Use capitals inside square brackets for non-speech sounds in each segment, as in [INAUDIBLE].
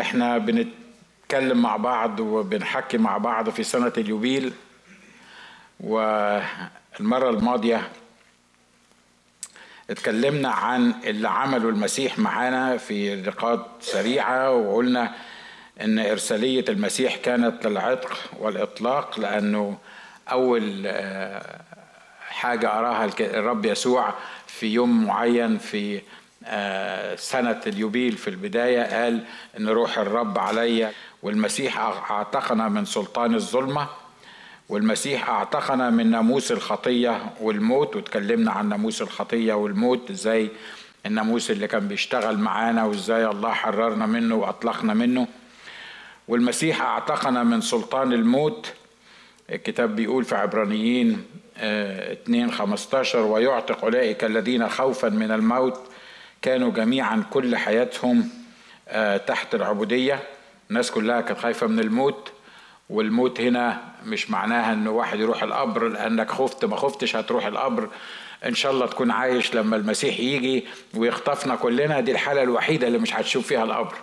إحنا بنتكلم مع بعض وبنحكي مع بعض في سنة اليوبيل والمرة الماضية اتكلمنا عن اللي عمله المسيح معانا في نقاط سريعة وقلنا إن إرسالية المسيح كانت للعتق والإطلاق لأنه أول حاجة أراها الرب يسوع في يوم معين في سنة اليوبيل في البداية قال إن روح الرب علي والمسيح أعتقنا من سلطان الظلمة والمسيح أعتقنا من ناموس الخطية والموت واتكلمنا عن ناموس الخطية والموت إزاي الناموس اللي كان بيشتغل معانا وإزاي الله حررنا منه وأطلقنا منه. والمسيح أعتقنا من سلطان الموت الكتاب بيقول في عبرانيين 2 15 ويعتق أولئك الذين خوفا من الموت كانوا جميعا كل حياتهم تحت العبودية. الناس كلها كانت خايفة من الموت والموت هنا مش معناها إن واحد يروح القبر لأنك خفت ما خفتش هتروح القبر. إن شاء الله تكون عايش لما المسيح يجي ويخطفنا كلنا. دي الحالة الوحيدة اللي مش هتشوف فيها القبر.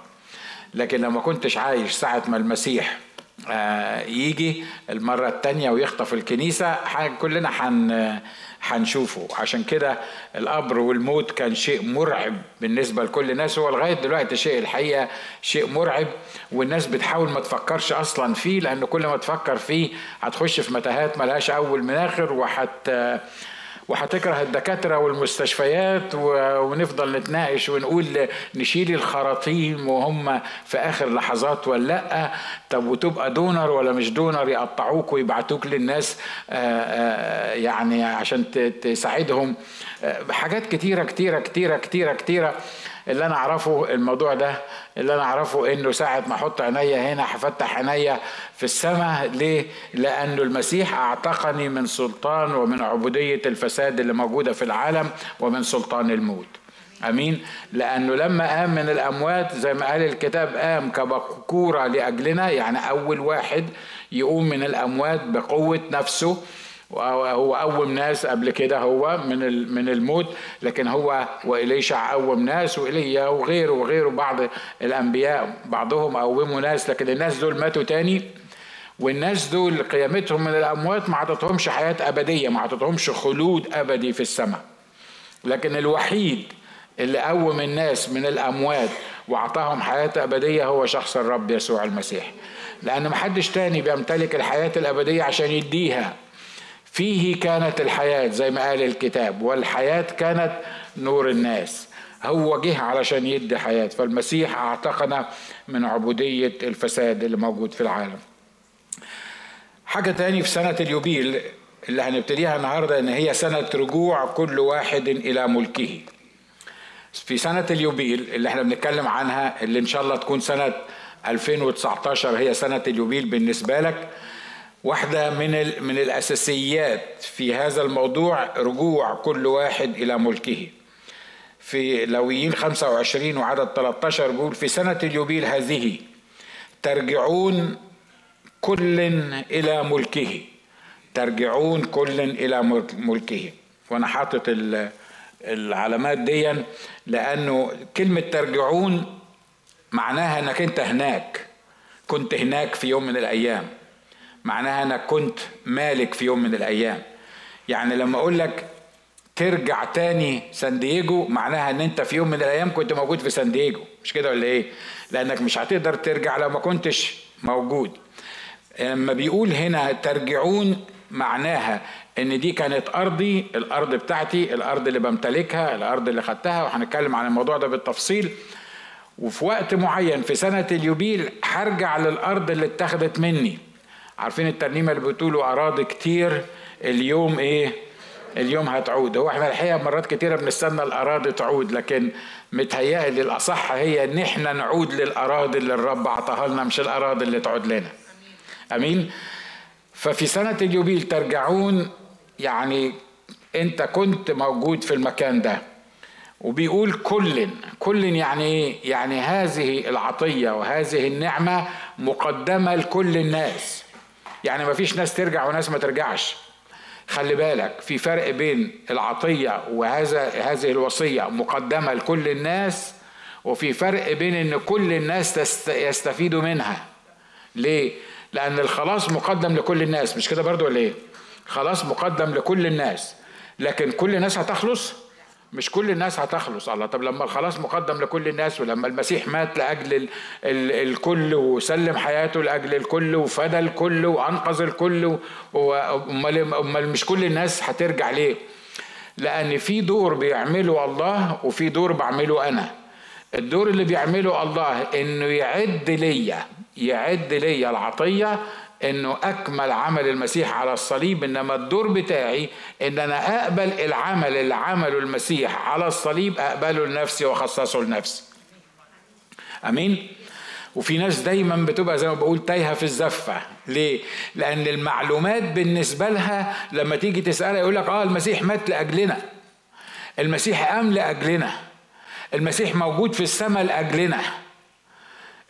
لكن لما كنتش عايش ساعة ما المسيح يجي المرة التانية ويخطف الكنيسة كلنا حن هنشوفه. عشان كده القبر والموت كان شيء مرعب بالنسبة لكل الناس. هو لغاية دلوقتي شيء الحقيقة شيء مرعب والناس بتحاول ما تفكرش أصلا فيه لأن كل ما تفكر فيه هتخش في متاهات ملهاش أول من آخر وحت وهتكره الدكاترة والمستشفيات ونفضل نتناقش ونقول نشيل الخراطيم وهم في آخر لحظات ولا لأ. طب وتبقى دونر ولا مش دونر يقطعوك ويبعتوك للناس يعني عشان تساعدهم. حاجات كتيرة كتيرة كتيرة كتيرة كتيرة. اللي أنا أعرفه الموضوع ده اللي أنا أعرفه إنه ساعة ما أحط عينيا هنا هفتح عينيا في السماء ليه؟ لأنه المسيح أعتقني من سلطان ومن عبودية الفساد اللي موجودة في العالم ومن سلطان الموت. آمين لأنه لما قام من الأموات زي ما قال الكتاب قام كبكورة لأجلنا يعني أول واحد يقوم من الأموات بقوة نفسه هو قوم ناس قبل كده هو من من الموت لكن هو وإليشع قوم ناس وإيليا وغيره وغيره. بعض الأنبياء بعضهم قوموا ناس لكن الناس دول ماتوا تاني. والناس دول قيامتهم من الأموات ما عطتهمش حياة أبدية ما عطتهمش خلود أبدي في السماء. لكن الوحيد اللي قوم الناس من الأموات وأعطاهم حياة أبدية هو شخص الرب يسوع المسيح. لأن محدش تاني بيمتلك الحياة الأبدية عشان يديها. فيه كانت الحياة زي ما قال الكتاب والحياة كانت نور الناس. هو جه علشان يدي حياة فالمسيح اعتقنا من عبودية الفساد اللي موجود في العالم. حاجة تاني في سنة اليوبيل اللي هنبتديها النهاردة إن هي سنة رجوع كل واحد إلى ملكه. في سنة اليوبيل اللي إحنا بنتكلم عنها اللي إن شاء الله تكون سنة 2019 هي سنة اليوبيل بالنسبة لك. واحدة من من الأساسيات في هذا الموضوع رجوع كل واحد إلى ملكه. في لويين 25 وعدد 13 بيقول في سنة اليوبيل هذه ترجعون كل إلى ملكه. ترجعون كل إلى ملكه. وأنا حاطط العلامات دي لأنه كلمة ترجعون معناها إنك أنت هناك. كنت هناك في يوم من الأيام. معناها انك كنت مالك في يوم من الأيام. يعني لما أقول لك ترجع تاني سان دييجو معناها إن أنت في يوم من الأيام كنت موجود في سان دييجو. مش كده ولا إيه؟ لأنك مش هتقدر ترجع لو ما كنتش موجود. لما بيقول هنا ترجعون معناها إن دي كانت أرضي الأرض بتاعتي الأرض اللي بمتلكها الأرض اللي خدتها وهنتكلم عن الموضوع ده بالتفصيل. وفي وقت معين في سنة اليوبيل هرجع للأرض اللي اتخذت مني. عارفين الترنيمة اللي بتقولوا أراضي كتير اليوم إيه؟ اليوم هتعود. هو إحنا الحقيقة مرات كتيرة بنستنى الأراضي تعود لكن متهيألي الأصح هي إن إحنا نعود للأراضي اللي الرب عطاها لنا مش الأراضي اللي تعود لنا. أمين؟ ففي سنة اليوبيل ترجعون يعني أنت كنت موجود في المكان ده. وبيقول كل كل يعني إيه؟ يعني هذه العطية وهذه النعمة مقدمة لكل الناس. يعني ما فيش ناس ترجع وناس ما ترجعش. خلي بالك في فرق بين العطية وهذا هذه الوصية مقدمة لكل الناس وفي فرق بين إن كل الناس يستفيدوا منها. ليه؟ لأن الخلاص مقدم لكل الناس مش كده برضو ولا إيه؟ خلاص مقدم لكل الناس. لكن كل الناس هتخلص؟ مش كل الناس هتخلص الله. طب لما الخلاص مقدم لكل الناس ولما المسيح مات لأجل ال ال الكل وسلم حياته لأجل الكل وفدى الكل وأنقذ الكل أمال مش كل الناس هترجع ليه؟ لأن في دور بيعمله الله وفي دور بعمله أنا. الدور اللي بيعمله الله إنه يعد ليا يعد ليا العطية إنه أكمل عمل المسيح على الصليب إنما الدور بتاعي إن أنا أقبل العمل اللي عمله المسيح على الصليب أقبله لنفسي وأخصصه لنفسي. آمين؟ وفي ناس دايما بتبقى زي ما بقول تايهة في الزفة. ليه؟ لأن المعلومات بالنسبة لها لما تيجي تسألها يقول لك آه المسيح مات لأجلنا. المسيح قام لأجلنا. المسيح موجود في السماء لأجلنا.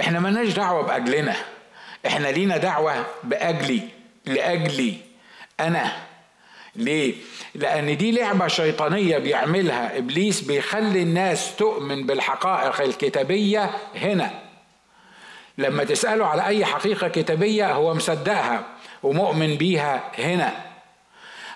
إحنا مالناش دعوة بأجلنا. إحنا لينا دعوة بأجلي لأجلي أنا. ليه؟ لأن دي لعبة شيطانية بيعملها. إبليس بيخلي الناس تؤمن بالحقائق الكتابية هنا. لما تسأله على أي حقيقة كتابية هو مصدقها ومؤمن بيها هنا.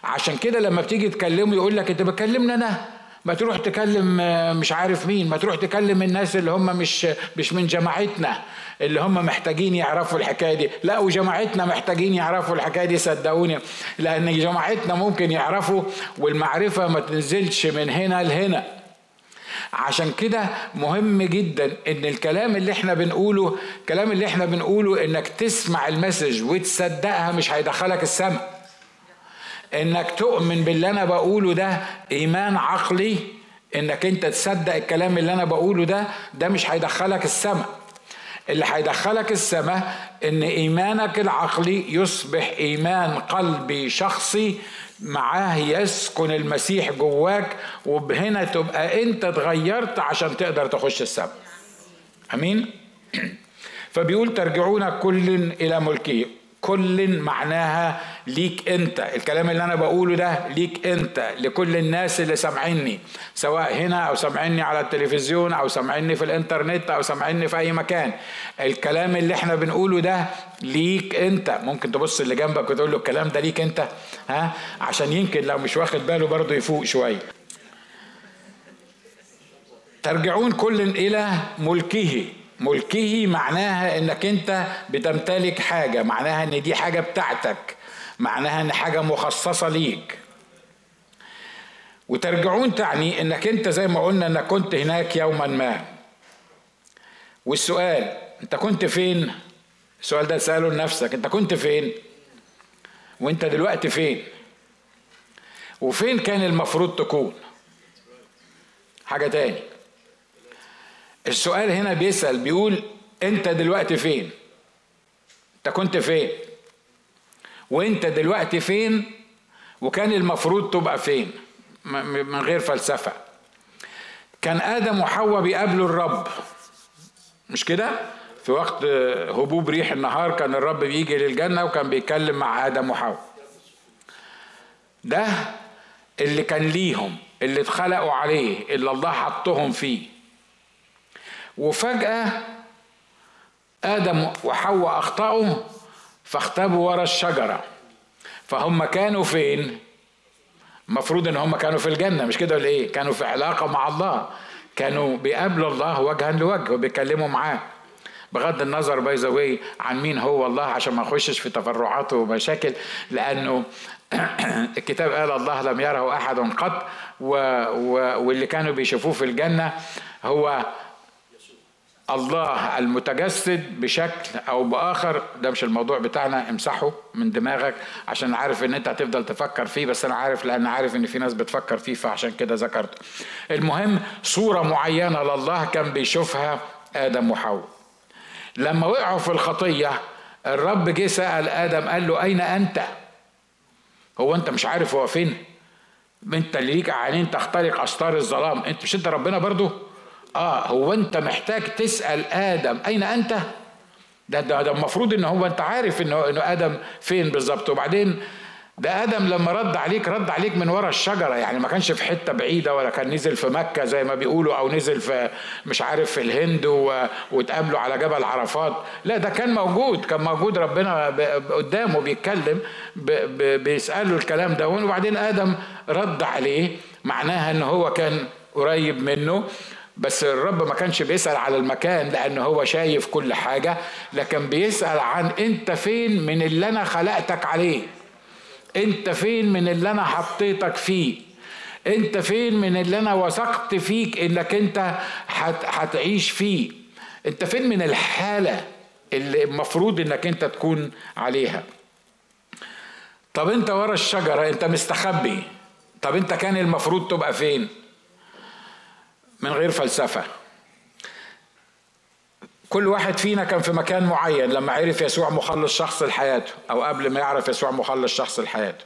عشان كده لما بتيجي تكلمه يقول لك أنت بتكلمني أنا؟ ما تروح تكلم مش عارف مين. ما تروح تكلم الناس اللي هم مش مش من جماعتنا. اللي هم محتاجين يعرفوا الحكاية دي. لا وجماعتنا محتاجين يعرفوا الحكاية دي صدقوني. لأن جماعتنا ممكن يعرفوا والمعرفة ما تنزلش من هنا لهنا. عشان كده مهم جدا إن الكلام اللي إحنا بنقوله الكلام اللي إحنا بنقوله إنك تسمع المسج وتصدقها مش هيدخلك السماء. إنك تؤمن باللي أنا بقوله ده إيمان عقلي إنك أنت تصدق الكلام اللي أنا بقوله ده ده مش هيدخلك السماء. اللي هيدخلك السماء إن إيمانك العقلي يصبح إيمان قلبي شخصي معاه يسكن المسيح جواك وبهنا تبقى أنت اتغيرت عشان تقدر تخش السماء. آمين؟ [CLEARS THROAT] فبيقول ترجعون كل إلى ملكه. كل معناها ليك انت. الكلام اللي أنا بقوله ده ليك انت لكل الناس اللي سامعيني سواء هنا أو سامعيني على التلفزيون أو سامعيني في الانترنت أو سامعيني في اي مكان. الكلام اللي إحنا بنقوله ده ليك انت. ممكن تبص اللي جنبك وتقول له الكلام ده ليك انت؟ ها؟ عشان يمكن لو مش واخد باله برضه يفوق شوية. ترجعون كل إلى ملكه. ملكه معناها إنك أنت بتمتلك حاجة معناها إن دي حاجة بتاعتك معناها إن حاجة مخصصة ليك. وترجعون تعني إنك أنت زي ما قلنا إنك كنت هناك يوما ما. والسؤال أنت كنت فين؟ السؤال ده سأله لنفسك أنت كنت فين؟ وأنت دلوقتي فين؟ وفين كان المفروض تكون؟ حاجة تاني. السؤال هنا بيسأل بيقول أنت دلوقتي فين؟ أنت كنت فين؟ وأنت دلوقتي فين؟ وكان المفروض تبقى فين؟ من غير فلسفة. كان آدم وحواء بيقابلوا الرب. مش كده؟ في وقت هبوب ريح النهار كان الرب بيجي للجنة وكان بيتكلم مع آدم وحواء. ده اللي كان ليهم اللي اتخلقوا عليه اللي الله حطهم فيه. وفجأة آدم وحواء أخطأوا فاختبوا ورا الشجرة فهم كانوا فين؟ المفروض إن هم كانوا في الجنة مش كده ولا إيه؟ كانوا في علاقة مع الله كانوا بيقابلوا الله وجها لوجه وبيكلموا معاه بغض النظر باي ذا عن مين هو الله عشان ما اخشش في تفرعاته ومشاكل لأنه [CLEARS THROAT] الكتاب قال الله لم يره أحد قط و... و... واللي كانوا بيشوفوه في الجنة هو الله المتجسد بشكل أو بآخر. ده مش الموضوع بتاعنا امسحه من دماغك عشان عارف ان انت هتفضل تفكر فيه بس أنا عارف لأن عارف ان في ناس بتفكر فيه فعشان كده ذكرته. المهم صورة معينة لله كان بيشوفها آدم وحواء. لما وقعوا في الخطية الرب جه سأل آدم قال له أين أنت؟ هو أنت مش عارف هو فين. أنت اللي ليك عينين تخترق أستار الظلام. أنت مش أنت ربنا برضو؟ آه هو أنت محتاج تسأل آدم أين أنت؟ ده ده, المفروض إن هو أنت عارف انه إنه آدم فين بالظبط. وبعدين ده آدم لما رد عليك رد عليك من ورا الشجرة يعني ما كانش في حتة بعيدة ولا كان نزل في مكة زي ما بيقولوا أو نزل في مش عارف في الهند واتقابلوا على جبل عرفات. لا ده كان موجود كان موجود ربنا قدامه بيتكلم بيسأله الكلام ده. وبعدين آدم رد عليه معناها إن هو كان قريب منه. بس الرب ما كانش بيسأل على المكان لأن هو شايف كل حاجة لكن بيسأل عن أنت فين من اللي أنا خلقتك عليه؟ أنت فين من اللي أنا حطيتك فيه؟ أنت فين من اللي أنا وثقت فيك إنك أنت هتعيش فيه؟ أنت فين من الحالة اللي المفروض إنك أنت تكون عليها؟ طب أنت ورا الشجرة أنت مستخبي طب أنت كان المفروض تبقى فين؟ من غير فلسفة. كل واحد فينا كان في مكان معين لما عرف يسوع مخلص شخص لحياته أو قبل ما يعرف يسوع مخلص شخص لحياته.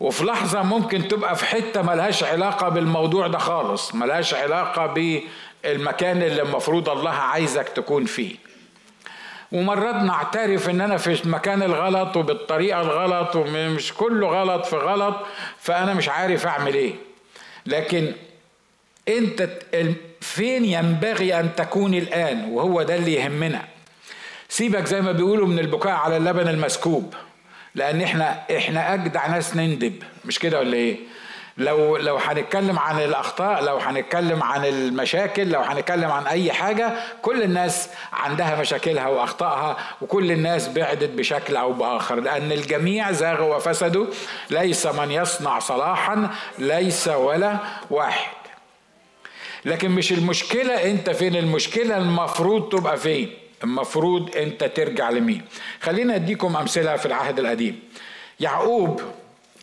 وفي لحظة ممكن تبقى في حتة ملهاش علاقة بالموضوع ده خالص ملهاش علاقة بالمكان اللي المفروض الله عايزك تكون فيه. ومرات نعترف إن أنا في المكان الغلط وبالطريقة الغلط ومش كله غلط في غلط فأنا مش عارف أعمل إيه. لكن انت فين ينبغي ان تكون الآن؟ وهو ده اللي يهمنا. سيبك زي ما بيقولوا من البكاء على اللبن المسكوب. لأن إحنا إحنا أجدع ناس نندب. مش كده ولا إيه؟ لو لو هنتكلم عن الأخطاء لو هنتكلم عن المشاكل لو هنتكلم عن أي حاجة كل الناس عندها مشاكلها وأخطائها وكل الناس بعدت بشكل أو بآخر. لأن الجميع زاغوا وفسدوا ليس من يصنع صلاحا ليس ولا واحد. لكن مش المشكلة انت فين المشكلة المفروض تبقى فين. المفروض انت ترجع لمين. خلينا اديكم أمثلة في العهد القديم. يعقوب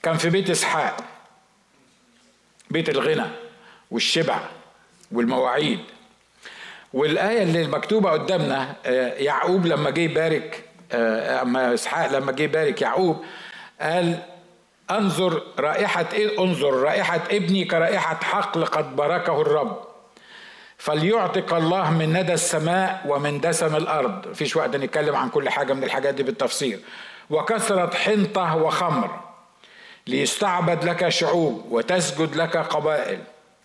كان في بيت إسحاق بيت الغنى والشبع والمواعيد. والآية اللي المكتوبة قدامنا آه، يعقوب لما جه يبارك آه، أما إسحاق لما جه يبارك يعقوب قال أنظر رائحة إيه؟ أنظر رائحة ابني كرائحة حقل قد باركه الرب. فليعتق الله من ندى السماء ومن دسم الأرض. فيش وقت نتكلم عن كل حاجة من الحاجات دي بالتفصيل. وكثرة حنطة وخمر ليستعبد لك شعوب وتسجد لك قبائل.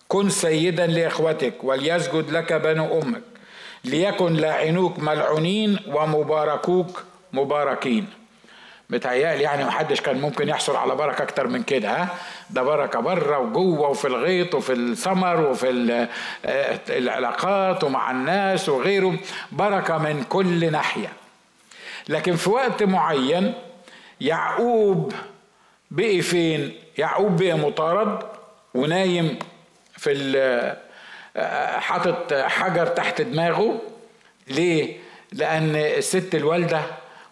كن سيدا لإخوتك وليسجد لك بنو أمك. ليكن لاعنوك ملعونين ومباركوك مباركين. متهيألي يعني محدش كان ممكن يحصل على بركة أكتر من كده ها؟ ده بركة برة وجوة وفي الغيط وفي الثمر وفي آه، العلاقات ومع الناس وغيره بركة من كل ناحية. لكن في وقت معين يعقوب بقي فين؟ يعقوب بقي مطارد ونايم في آه، حاطط حجر تحت دماغه. ليه؟ لأن الست الوالدة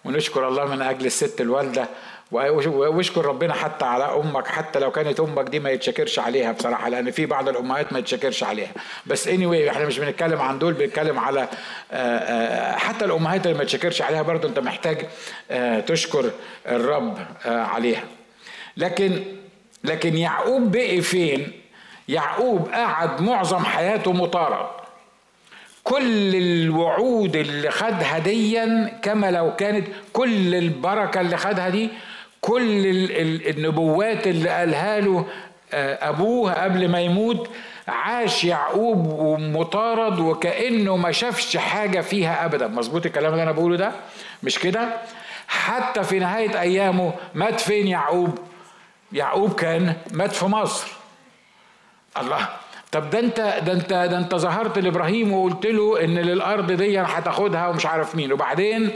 ونشكر الله من أجل الست الوالدة وأشكر ربنا حتى على أمك حتى لو كانت أمك دي ما يتشكرش عليها بصراحة لأن في بعض الأمهات ما يتشكرش عليها. بس اني anyway إحنا مش بنتكلم عن دول بنتكلم على آه، آه، حتى الأمهات اللي ما تشكرش عليها برضه أنت محتاج آه، تشكر الرب عليها. لكن لكن يعقوب بقي فين؟ يعقوب قعد معظم حياته مطارد. كل الوعود اللي خدها ديا كما لو كانت كل البركة اللي خدها دي كل النبوات اللي قالها له آه، أبوه قبل ما يموت عاش يعقوب مطارد وكأنه ما شافش حاجة فيها أبدا. مظبوط الكلام اللي أنا بقوله ده؟ مش كده؟ حتى في نهاية أيامه مات فين يعقوب؟ يعقوب كان مات في مصر. الله! طب ده انت ده انت ده انت ظهرت لإبراهيم وقلت له إن للأرض دي هتاخدها ومش عارف مين. وبعدين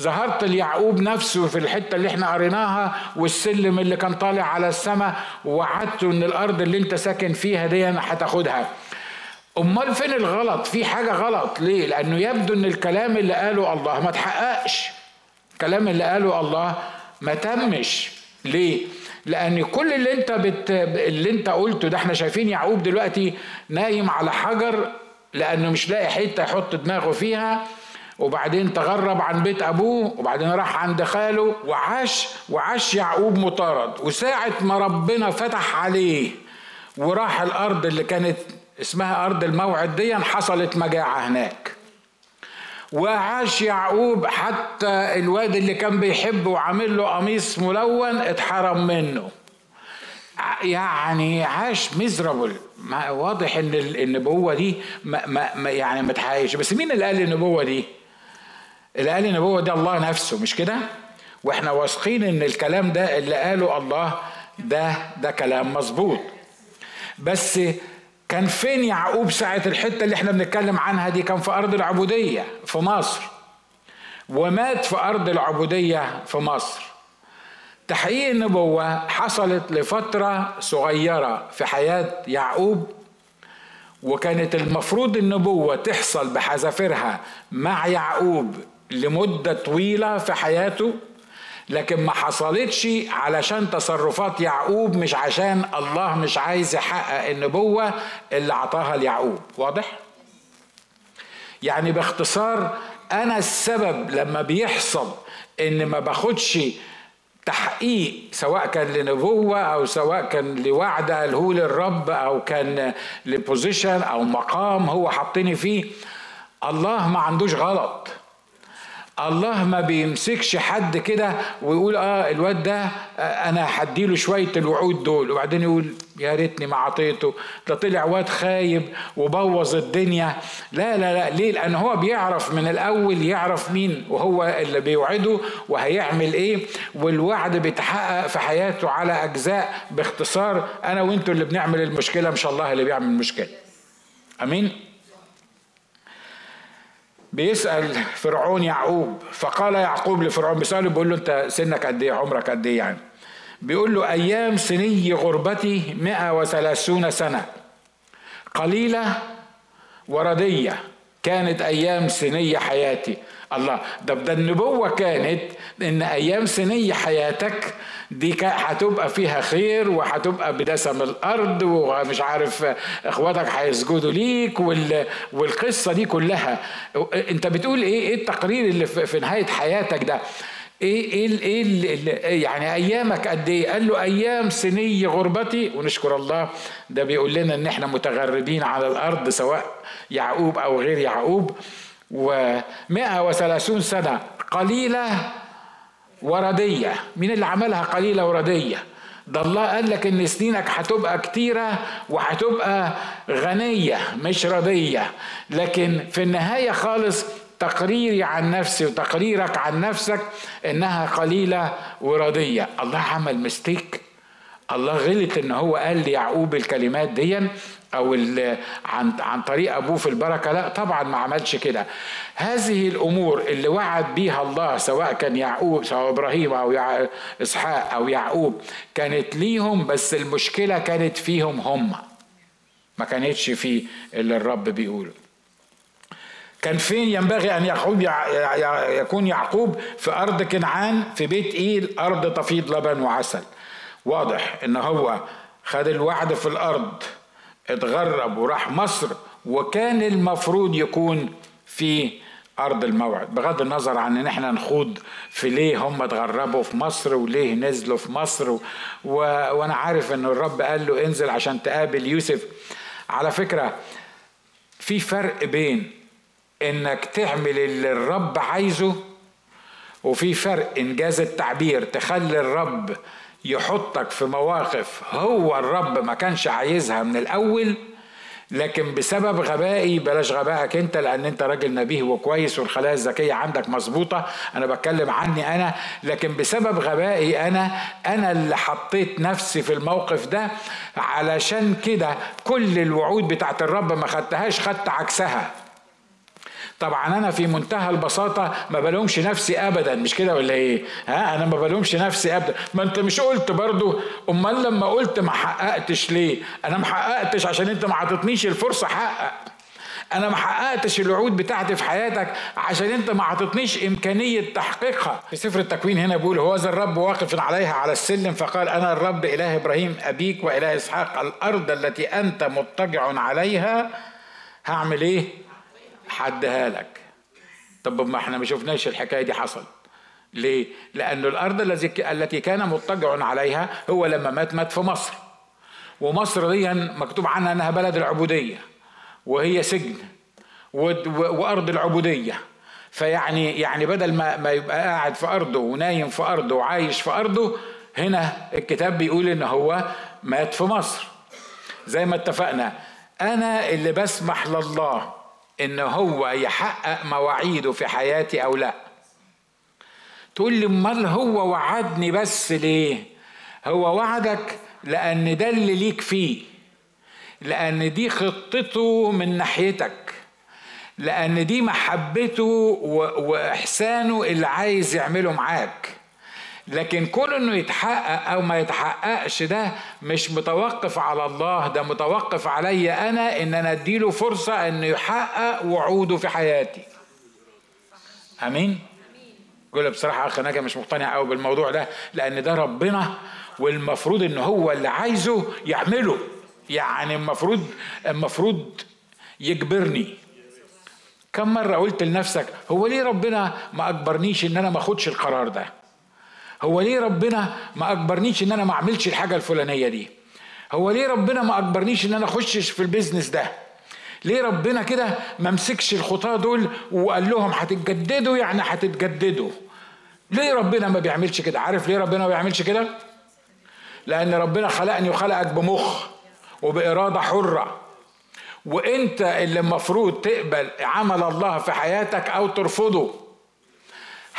ظهرت ليعقوب نفسه في الحتة اللي إحنا قريناها والسلم اللي كان طالع على السماء ووعدته إن الأرض اللي أنت ساكن فيها دي هتاخدها. أمال فين الغلط؟ في حاجة غلط. ليه؟ لأنه يبدو إن الكلام اللي قاله الله ما تحققش. الكلام اللي قاله الله ما تمش. ليه؟ لأن كل اللي انت بت... اللي انت قلته ده إحنا شايفين يعقوب دلوقتي نايم على حجر لأنه مش لاقي حتة يحط دماغه فيها وبعدين تغرب عن بيت ابوه وبعدين راح عند خاله وعاش وعاش يعقوب مطارد. وساعة ما ربنا فتح عليه وراح الأرض اللي كانت اسمها أرض الموعد دي حصلت مجاعة هناك. وعاش يعقوب حتى الواد اللي كان بيحبه وعامل له قميص ملون اتحرم منه يعني عاش ميزرابل واضح إن النبوة دي ما ما يعني ما تحققش بس مين اللي قال النبوة دي؟ اللي قال النبوة دي الله نفسه مش كده؟ وإحنا واثقين إن الكلام ده اللي قاله الله ده ده كلام مظبوط بس كان فين يعقوب ساعة الحتة اللي إحنا بنتكلم عنها دي؟ كان في أرض العبودية في مصر. ومات في أرض العبودية في مصر. تحقيق النبوة حصلت لفترة صغيرة في حياة يعقوب وكانت المفروض النبوة تحصل بحذافيرها مع يعقوب لمدة طويلة في حياته. لكن ما حصلتش علشان تصرفات يعقوب مش عشان الله مش عايز يحقق النبوة اللي عطاها ليعقوب واضح؟ يعني باختصار أنا السبب لما بيحصل إن ما باخدش تحقيق سواء كان لنبوة أو سواء كان لوعد قاله للرب أو كان لبوزيشن أو مقام هو حطني فيه الله ما عندوش غلط الله ما بيمسكش حد كده ويقول آه الواد ده آه أنا هديله شوية الوعود دول. وبعدين يقول يا ريتني ما عطيته. ده طلع واد خايب وبوظ الدنيا. لا لا لا ليه؟ لأن هو بيعرف من الأول يعرف مين وهو اللي بيوعده وهيعمل إيه. والوعد بيتحقق في حياته على أجزاء باختصار. أنا وأنتوا اللي بنعمل المشكلة مش الله اللي بيعمل المشكلة. أمين؟ بيسأل فرعون يعقوب فقال يعقوب لفرعون بيسأله بيقول له أنت سنك قد إيه؟ عمرك قد إيه يعني؟ بيقول له أيام سني غربتي مئة وثلاثون سنة قليلة وردية. كانت أيام سنية حياتي. الله ده ده النبوة كانت إن أيام سنية حياتك دي هتبقى فيها خير وهتبقى بدسم الأرض ومش عارف إخواتك هيسجدوا ليك والقصة دي كلها. أنت بتقول إيه؟ إيه التقرير اللي في نهاية حياتك ده؟ إيه إيه إيه يعني أيامك قد إيه؟ قال له أيام سني غربتي. ونشكر الله. ده بيقول لنا إن إحنا متغربين على الأرض سواء يعقوب أو غير يعقوب. و130 سنة قليلة وردية. مين اللي عملها قليلة وردية؟ ده الله قال لك إن سنينك هتبقى كتيرة وهتبقى غنية مش ردية. لكن في النهاية خالص تقريري عن نفسي وتقريرك عن نفسك إنها قليلة وردية الله عمل مستيك الله غلط إن هو قال ليعقوب الكلمات دي أو عن عن طريق أبوه في البركة. لا طبعا ما عملش كده. هذه الأمور اللي وعد بيها الله سواء كان يعقوب سواء إبراهيم أو إسحاق أو يعقوب كانت ليهم بس المشكلة كانت فيهم هم. ما كانتش في اللي الرب بيقوله. كان فين ينبغي أن يعقوب يكون يعقوب في أرض كنعان في بيت إيل أرض تفيض لبن وعسل. واضح إن هو خد الوعد في الأرض اتغرب وراح مصر وكان المفروض يكون في أرض الموعد. بغض النظر عن إن إحنا نخوض في ليه هم اتغربوا في مصر وليه نزلوا في مصر و... و... وأنا عارف إن الرب قال له انزل عشان تقابل يوسف. على فكرة في فرق بين إنك تعمل اللي الرب عايزه وفي فرق انجاز التعبير تخلي الرب يحطك في مواقف هو الرب ما كانش عايزها من الأول لكن بسبب غبائي بلاش غبائك أنت لأن أنت راجل نبيه وكويس والخلايا الذكية عندك مظبوطة أنا بتكلم عني أنا لكن بسبب غبائي أنا أنا اللي حطيت نفسي في الموقف ده علشان كده كل الوعود بتاعت الرب ما خدتهاش خدت عكسها. طبعا أنا في منتهى البساطة ما بلومش نفسي ابدا مش كده ولا إيه؟ ها؟ أنا ما بلومش نفسي ابدا. ما أنت مش قلت برضو أمال لما قلت ما حققتش ليه؟ أنا ما حققتش عشان أنت ما عطتنيش الفرصة أحقق. أنا ما حققتش الوعود بتاعتي في حياتك عشان أنت ما عطتنيش إمكانية تحقيقها. في سفر التكوين هنا بيقول هو ذا الرب واقف عليها على السلم فقال أنا الرب إله إبراهيم أبيك وإله إسحاق الأرض التي أنت مضطجع عليها هعمل إيه؟ حدها لك. طب ما إحنا ما شفناش الحكاية دي حصل. ليه؟ لأن الأرض التي كان مضطجع عليها هو لما مات مات في مصر. ومصر دي مكتوب عنها أنها بلد العبودية وهي سجن وأرض العبودية. فيعني يعني بدل ما ما يبقى قاعد في أرضه ونايم في أرضه وعايش في أرضه هنا الكتاب بيقول إن هو مات في مصر. زي ما اتفقنا أنا اللي بسمح لله إن هو يحقق مواعيده في حياتي أو لا. تقول لي أمال هو وعدني بس ليه؟ هو وعدك لأن ده اللي ليك فيه لأن دي خطته من ناحيتك لأن دي محبته وإحسانه اللي عايز يعمله معاك. لكن كون إنه يتحقق أو ما يتحققش ده مش متوقف على الله ده متوقف علي أنا إن أنا أديله فرصة إنه يحقق وعوده في حياتي. آمين؟ قول بصراحة أخ أنا مش مقتنع قوي بالموضوع ده لأن ده ربنا والمفروض إن هو اللي عايزه يعمله. يعني المفروض المفروض يجبرني. كم مرة قلت لنفسك هو ليه ربنا ما أجبرنيش إن أنا ما أخدش القرار ده؟ هو ليه ربنا ما أجبرنيش إن أنا ما أعملش الحاجة الفلانية دي؟ هو ليه ربنا ما أجبرنيش إن أنا أخشش في البيزنس ده؟ ليه ربنا كده ما مسكش الخطاة دول وقال لهم هتتجددوا؟ يعني هتتجددوا. ليه ربنا ما بيعملش كده؟ عارف ليه ربنا ما بيعملش كده؟ لأن ربنا خلقني وخلقك بمخ وبإرادة حرة. وإنت اللي المفروض تقبل عمل الله في حياتك أو ترفضه.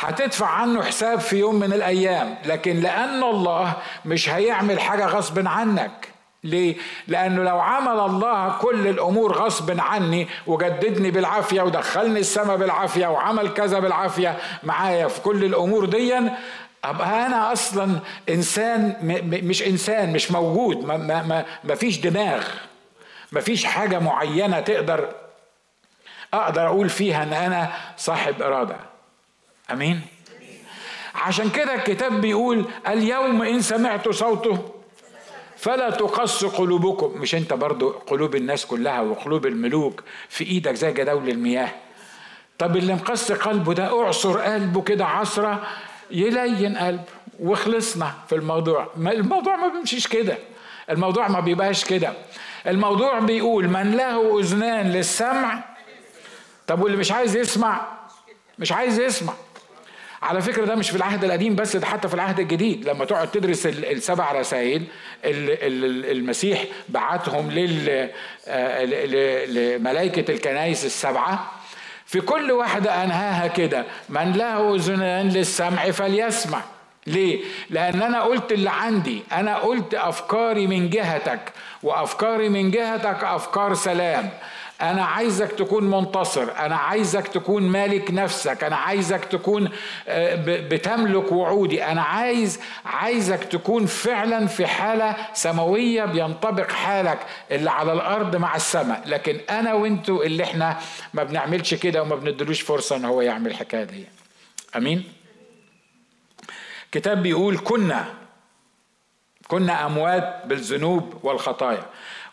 هتدفع عنه حساب في يوم من الأيام لكن لأن الله مش هيعمل حاجة غصب عنك ليه؟ لأنه لو عمل الله كل الأمور غصب عني وجددني بالعافية ودخلني السماء بالعافية وعمل كذا بالعافية معايا في كل الأمور دي أبقى أنا أصلا إنسان مش إنسان مش موجود ما, ما, ما فيش دماغ مفيش حاجة معينة تقدر أقدر أقول فيها إن أنا صاحب إرادة أمين. عشان كده الكتاب بيقول اليوم إن سمعت صوته فلا تقص قلوبكم. مش أنت برضو قلوب الناس كلها وقلوب الملوك في إيدك زي جداول المياه. طب اللي مقص قلبه ده اعصر قلبه كده عصرة يلين قلبه وخلصنا في الموضوع. الموضوع ما بيمشيش كده. الموضوع ما بيبقاش كده. الموضوع بيقول من له أذنان للسمع. طب واللي مش عايز يسمع مش عايز يسمع. على فكرة ده مش في العهد القديم بس ده حتى في العهد الجديد. لما تقعد تدرس السبع رسائل المسيح بعتهم آه، لملائكة الكنائس السبعة. في كل واحدة أنهاها كده من له أذنان للسمع فليسمع. ليه؟ لأن أنا قلت اللي عندي. أنا قلت أفكاري من جهتك وأفكاري من جهتك أفكار سلام. أنا عايزك تكون منتصر أنا عايزك تكون مالك نفسك أنا عايزك تكون آه، بتملك وعودي. أنا عايز عايزك تكون فعلا في حالة سماوية بينطبق حالك اللي على الأرض مع السماء. لكن أنا وأنتوا اللي إحنا ما بنعملش كده وما بندلوش فرصة إن هو يعمل الحكاية دي. أمين؟ كتاب بيقول كنا كنا أموات بالذنوب والخطايا.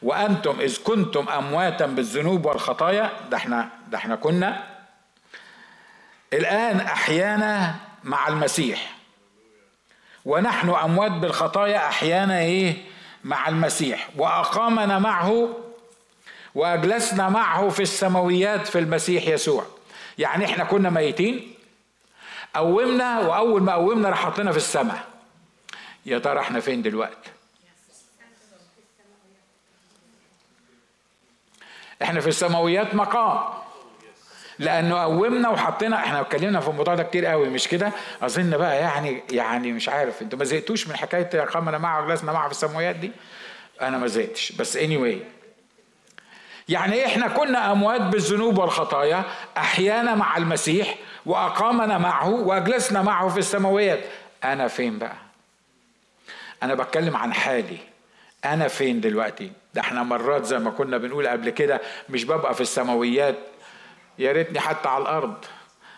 وأنتم إذ كنتم أمواتا بالذنوب والخطايا ده إحنا ده إحنا كنا. الآن أحيانا مع المسيح. ونحن أموات بالخطايا أحيانا إيه؟ مع المسيح. وأقامنا معه وأجلسنا معه في السماويات في المسيح يسوع. يعني إحنا كنا ميتين. قومنا وأول ما قومنا راح حطينا في السماء. يا ترى إحنا فين دلوقتي إحنا في السماويات مقام. لأنه قومنا وحطينا إحنا اتكلمنا في الموضوع ده كتير قوي مش كده؟ اظن بقى يعني يعني مش عارف. أنتوا ما زهقتوش من حكاية قامنا معه وجلسنا معه في السماويات دي؟ أنا ما زهقتش. بس اني anyway. يعني إحنا كنا اموات بالذنوب والخطايا أحيانا مع المسيح واقامنا معه واجلسنا معه في السماويات. أنا فين بقى؟ أنا بتكلم عن حالي. أنا فين دلوقتي؟ ده إحنا مرات زي ما كنا بنقول قبل كده مش ببقى في السماويات. يا ريتني حتى على الأرض.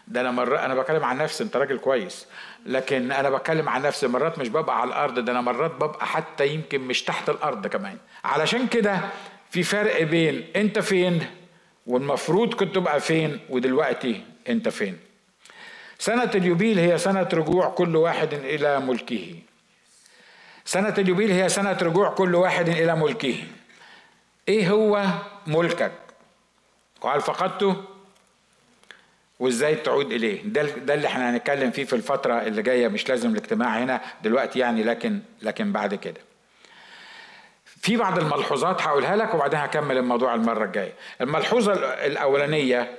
ده أنا مرات أنا بتكلم عن نفسي أنت راجل كويس. لكن أنا بتكلم عن نفسي مرات مش ببقى على الأرض ده أنا مرات ببقى حتى يمكن مش تحت الأرض كمان. علشان كده في فرق بين أنت فين والمفروض كنت تبقى فين ودلوقتي أنت فين. سنة اليوبيل هي سنة رجوع كل واحد إلى ملكه. سنة اليوبيل هي سنة رجوع كل واحد إلى ملكه. إيه هو ملكك؟ قال فقدته وإزاي تعود إليه؟ ده ده اللي إحنا هنتكلم فيه في الفترة اللي جاية مش لازم الاجتماع هنا دلوقتي يعني لكن لكن بعد كده. في بعض الملحوظات هقولها لك وبعدين هكمل الموضوع المرة الجاية. الملحوظة الأولانية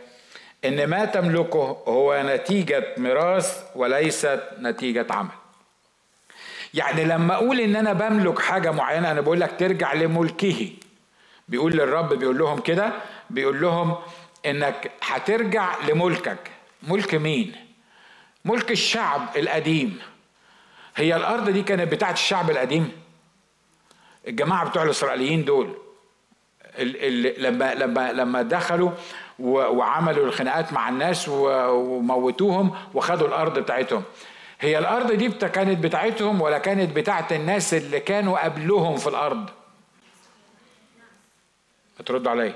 إن ما تملكه هو نتيجة ميراث وليست نتيجة عمل. يعني لما أقول إن أنا بملك حاجة معينة أنا بقول لك ترجع لملكه. بيقول للرب بيقول لهم كده بيقول لهم إنك هترجع لملكك. ملك مين؟ ملك الشعب القديم. هي الأرض دي كانت بتاعت الشعب القديم؟ الجماعة بتوع الإسرائيليين دول. لما لما لما دخلوا وعملوا الخناقات مع الناس وموتوهم وخدوا الأرض بتاعتهم. هي الأرض دي كانت بتاعتهم ولا كانت بتاعت الناس اللي كانوا قبلهم في الأرض؟ تردوا عليا.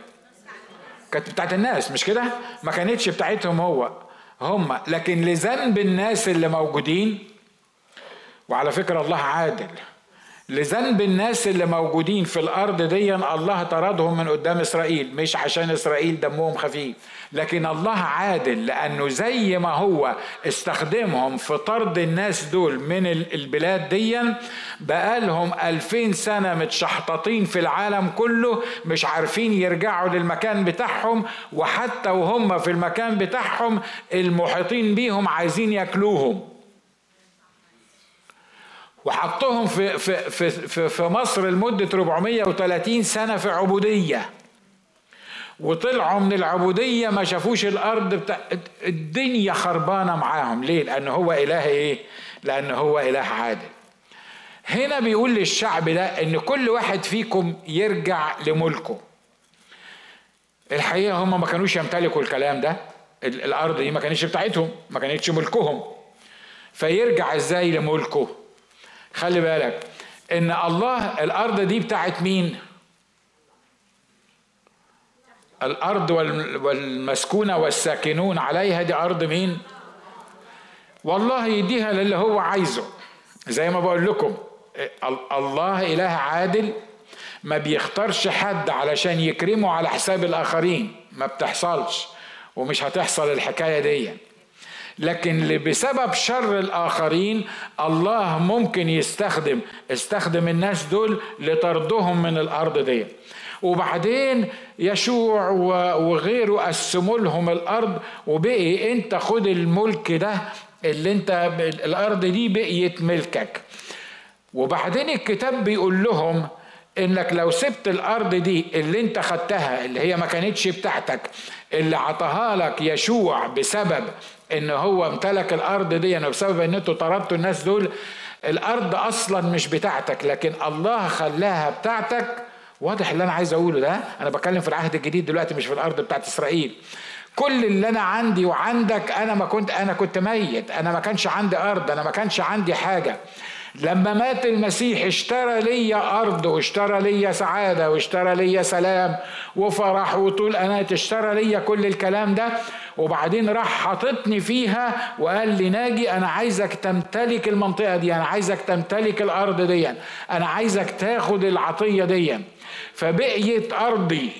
كانت بتاعت الناس مش كده؟ ما كانتش بتاعتهم هو هم. لكن لذنب الناس اللي موجودين وعلى فكرة الله عادل. لذنب الناس اللي موجودين في الأرض دي الله طردهم من قدام إسرائيل مش عشان إسرائيل دمهم خفيف لكن الله عادل لأنه زي ما هو استخدمهم في طرد الناس دول من البلاد دي بقالهم ألفين سنة متشحططين في العالم كله مش عارفين يرجعوا للمكان بتاعهم وحتى وهم في المكان بتاعهم المحيطين بيهم عايزين ياكلوهم. وحطهم في في في في, مصر لمدة 430 سنة في عبودية. وطلعوا من العبودية ما شافوش الأرض بتاع الدنيا خربانة معاهم. ليه؟ لأن هو إله إيه؟ لأن هو إله عادل. هنا بيقول للشعب ده إن كل واحد فيكم يرجع لملكه. الحقيقة هم ما كانوش يمتلكوا الكلام ده. الأرض دي ما كانتش بتاعتهم ما كانتش ملكهم. فيرجع إزاي لملكه؟ خلي بالك إن الله الأرض دي بتاعت مين؟ الأرض والمسكونة والساكنون عليها دي أرض مين؟ والله يديها للي هو عايزه. زي ما بقول لكم الله إله عادل ما بيختارش حد علشان يكرمه على حساب الآخرين. ما بتحصلش. ومش هتحصل الحكاية دي. لكن بسبب شر الآخرين الله ممكن يستخدم استخدم الناس دول لطردهم من الأرض دي. وبعدين يشوع وغيره قسموا لهم الأرض وبقي أنت خد الملك ده اللي أنت الأرض دي بقيت ملكك. وبعدين الكتاب بيقول لهم إنك لو سبت الأرض دي اللي أنت خدتها اللي هي ما كانتش بتاعتك اللي عطاها لك يشوع بسبب إن هو امتلك الأرض دي بسبب إن أنتوا طردتوا الناس دول الأرض أصلا مش بتاعتك لكن الله خلاها بتاعتك. واضح اللي أنا عايز أقوله ده؟ أنا بتكلم في العهد الجديد دلوقتي مش في الأرض بتاعت إسرائيل. كل اللي أنا عندي وعندك أنا ما كنت أنا كنت ميت. أنا ما كانش عندي أرض أنا ما كانش عندي حاجة. لما مات المسيح اشترى لي أرض واشترى لي سعادة واشترى لي سلام وفرح وطول أنات اشترى لي كل الكلام ده وبعدين راح حاططني فيها وقال لي ناجي أنا عايزك تمتلك المنطقة دي أنا عايزك تمتلك الأرض دي أنا عايزك تاخد العطية دي. فبقيت أرضي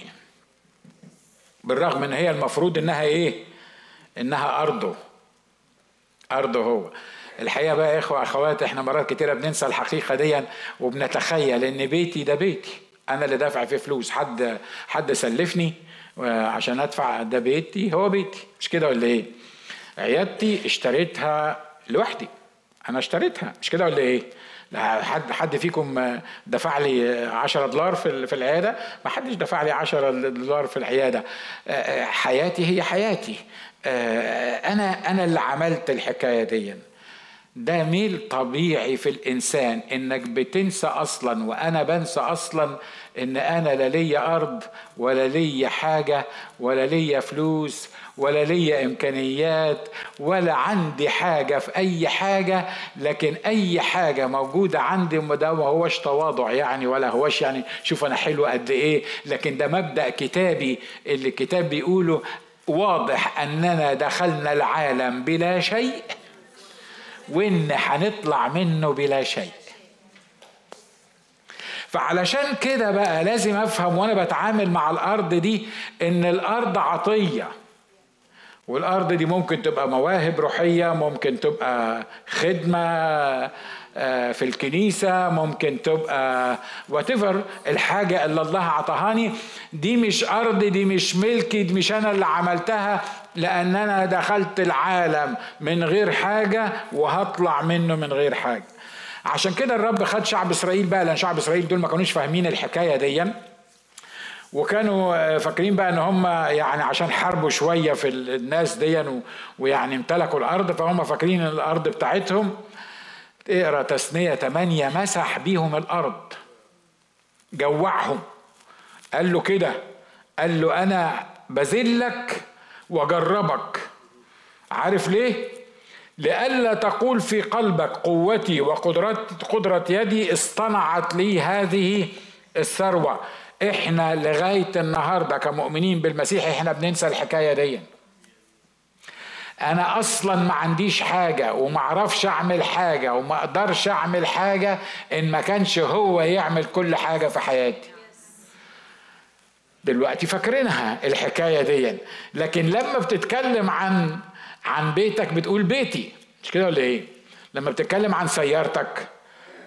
بالرغم إن هي المفروض إنها إيه؟ إنها أرضه أرضه هو. الحقيقة بقى يا اخوه أخوات إحنا مرات كتيرة بننسى الحقيقة دي وبنتخيل إن بيتي ده بيتي. أنا اللي دافع فيه فلوس. حد حد سلفني عشان أدفع ده بيتي هو بيتي. مش كده ولا إيه؟ عيادتي اشتريتها لوحدي. أنا اشتريتها. مش كده ولا إيه؟ حد حد فيكم دفع لي 10 دولار في في العيادة؟ ما حدش دفع لي 10 دولار في العيادة. حياتي هي حياتي. أنا أنا اللي عملت الحكاية دي. ده ميل طبيعي في الإنسان إنك بتنسى أصلا وأنا بنسى أصلا إن أنا لا ليا أرض ولا ليا حاجة ولا ليا فلوس ولا ليا إمكانيات ولا عندي حاجة في أي حاجة. لكن أي حاجة موجودة عندي ده ما هوش تواضع يعني ولا هوش يعني شوف أنا حلو قد إيه. لكن ده مبدأ كتابي اللي الكتاب بيقوله واضح أننا دخلنا العالم بلا شيء. وإن هنطلع منه بلا شيء. فعلشان كده بقى لازم أفهم وأنا بتعامل مع الأرض دي إن الأرض عطية. والأرض دي ممكن تبقى مواهب روحية ممكن تبقى خدمة آه، في الكنيسة ممكن تبقى واتيفر الحاجة اللي الله عطاهاني دي مش أرض دي مش ملكي دي مش أنا اللي عملتها. لأن أنا دخلت العالم من غير حاجة وهطلع منه من غير حاجة. عشان كده الرب خد شعب إسرائيل بقى لأن شعب إسرائيل دول ما كانوش فاهمين الحكاية دي. وكانوا فاكرين بقى إن هم يعني عشان حاربوا شوية في الناس دي ويعني امتلكوا الأرض فهم فاكرين إن الأرض بتاعتهم اقرا تثنية 8 مسح بيهم الأرض. جوعهم. قال له كده. قال له أنا بذلك واجربك عارف ليه؟ لئلا تقول في قلبك قوتي وقدرت قدرة يدي اصطنعت لي هذه الثروة. إحنا لغاية النهاردة كمؤمنين بالمسيح إحنا بننسى الحكاية دي. أنا أصلا ما عنديش حاجة وما أعرفش أعمل حاجة وما أقدرش أعمل حاجة إن ما كانش هو يعمل كل حاجة في حياتي. دلوقتي فاكرينها الحكاية دي. لكن لما بتتكلم عن عن بيتك بتقول بيتي. مش كده ولا إيه؟ لما بتتكلم عن سيارتك.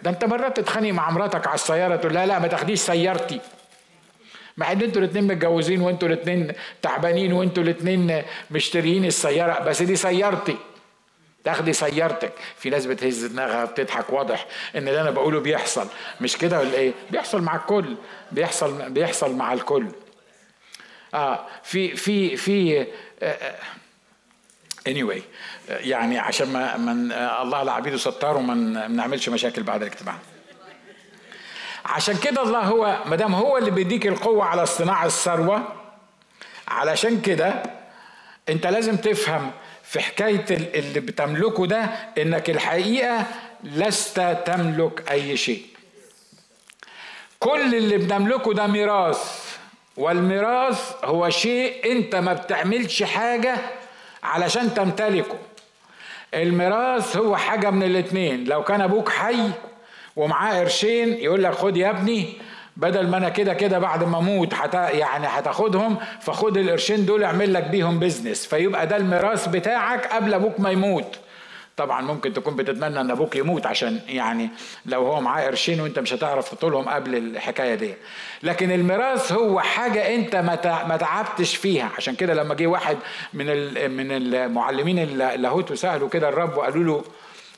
ده أنت مرات تتخانق مع مراتك على السيارة تقول لا لا ما تاخديش سيارتي. مع إن أنتوا الاثنين متجوزين وانتوا الاثنين تعبانين وانتوا الاثنين مشتريين السيارة بس دي سيارتي. تاخدي سيارتك. في ناس بتهز دماغها بتضحك واضح إن اللي أنا بقوله بيحصل. مش كده ولا إيه؟ بيحصل مع الكل. بيحصل بيحصل مع الكل. آه في في في اني anyway يعني عشان ما من الله لعبيده ستار وما نعملش مشاكل بعد الاجتماع. عشان كده الله هو ما دام هو اللي بيديك القوة على اصطناع الثروة علشان كده انت لازم تفهم في حكاية اللي بتملكه ده انك الحقيقة لست تملك أي شيء. كل اللي بنملكه ده ميراث. والميراث هو شيء انت ما بتعملش حاجة علشان تمتلكه. الميراث هو حاجة من الاتنين. لو كان أبوك حي ومعاه قرشين يقول لك خد يا ابني بدل ما أنا كده كده بعد ما أموت حت يعني هتاخدهم فخد القرشين دول اعمل لك بيهم بيزنس فيبقى ده الميراث بتاعك قبل أبوك ما يموت. طبعا ممكن تكون بتتمنى إن أبوك يموت عشان يعني لو هو معاه قرشين وأنت مش هتعرف تطولهم قبل الحكاية دي. لكن الميراث هو حاجة أنت ما تعبتش فيها. عشان كده لما جه واحد من من المعلمين اللاهوت وسالوا كده الرب وقالوا له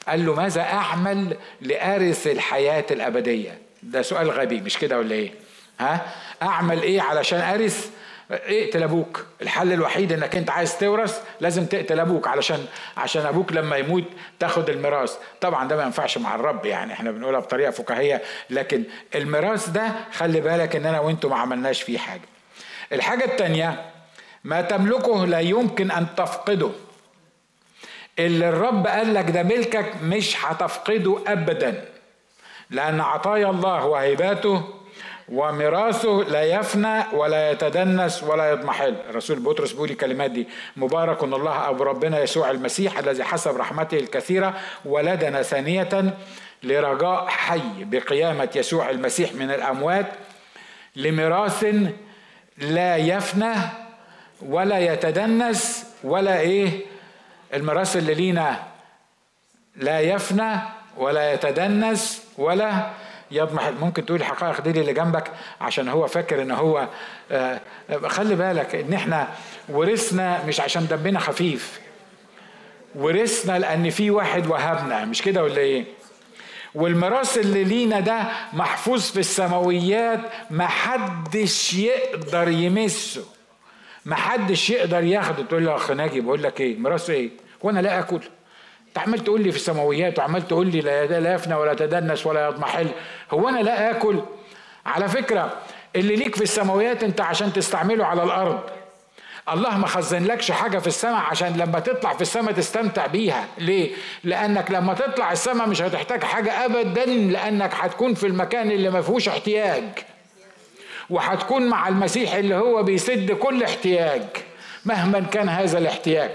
قال له ماذا أعمل لأرث الحياة الأبدية؟ ده سؤال غبي مش كده ولا إيه؟ ها؟ أعمل إيه علشان أرث اقتل أبوك. الحل الوحيد انك انت عايز تورث لازم تقتل أبوك علشان عشان أبوك لما يموت تاخد الميراث. طبعا ده ما ينفعش مع الرب يعني إحنا بنقولها بطريقة فكاهية. لكن الميراث ده خلي بالك ان أنا وأنتم ما عملناش فيه حاجة. الحاجة الثانية ما تملكه لا يمكن ان تفقده. اللي الرب قال لك ده ملكك مش هتفقده ابدا لأن عطايا الله وهباته وميراثه لا يفنى ولا يتدنس ولا يضمحل. الرسول بطرس بيقول الكلمات دي. مبارك الله أبو ربنا يسوع المسيح الذي حسب رحمته الكثيرة ولدنا ثانية لرجاء حي بقيامة يسوع المسيح من الأموات لميراث لا يفنى ولا يتدنس ولا إيه؟ الميراث اللي لينا لا يفنى ولا يتدنس ولا يضمح ممكن تقول الحقائق دي اللي جنبك عشان هو فاكر إن هو آه، خلي بالك إن إحنا ورثنا مش عشان دمنا خفيف. ورثنا لأن في واحد وهبنا مش كده ولا إيه؟ والميراث اللي لينا ده محفوظ في السماويات محدش يقدر يمسه. محدش يقدر ياخده. تقول له اخ ناجي بقول لك إيه؟ ميراث إيه؟ وأنا لا آكل. انت عمال تقول لي في السماويات وعمال تقول لي لا يفنى ولا تدنس ولا يضمحل. هو أنا لا آكل؟ على فكرة اللي ليك في السماويات أنت عشان تستعمله على الأرض. الله ما خزنلكش حاجة في السماء عشان لما تطلع في السماء تستمتع بيها. ليه؟ لأنك لما تطلع السماء مش هتحتاج حاجة ابدا لأنك هتكون في المكان اللي ما فيهوش احتياج. وهتكون مع المسيح اللي هو بيسد كل احتياج مهما كان هذا الاحتياج.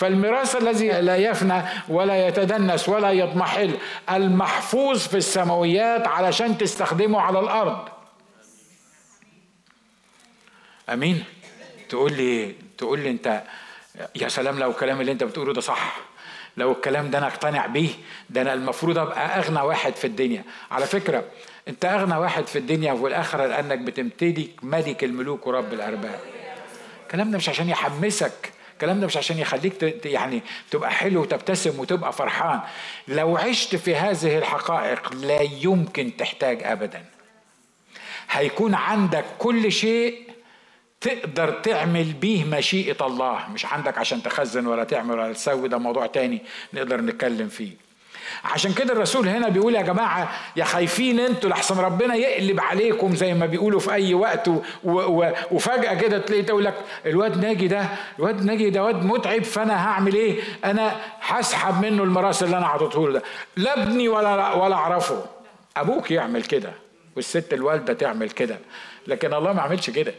فالميراث الذي لا يفنى ولا يتدنس ولا يضمحل المحفوظ في السماويات علشان تستخدمه على الأرض. أمين؟ تقول لي تقول لي أنت يا سلام لو الكلام اللي أنت بتقوله ده صح. لو الكلام ده أنا أقتنع بيه ده أنا المفروض أبقى أغنى واحد في الدنيا. على فكرة أنت أغنى واحد في الدنيا والاخره لأنك بتمتلك ملك الملوك ورب الأرباب. الكلام ده مش عشان يحمسك الكلام ده مش عشان يخليك يعني تبقى حلو وتبتسم وتبقى فرحان. لو عشت في هذه الحقائق لا يمكن تحتاج ابدا. هيكون عندك كل شيء تقدر تعمل بيه مشيئة الله. مش عندك عشان تخزن ولا تعمل ولا تسوي ده موضوع تاني نقدر نتكلم فيه. عشان كده الرسول هنا بيقول يا جماعة يا خايفين أنتوا لحسن ربنا يقلب عليكم زي ما بيقولوا في أي وقت و و وفجأة كده تلاقي تقول لك الواد ناجي ده الواد ناجي ده واد متعب فأنا هعمل إيه؟ أنا هسحب منه المراس اللي أنا عطيته له ده. لا ابني ولا ولا أعرفه. أبوك يعمل كده والست الوالدة تعمل كده. لكن الله ما عملش كده.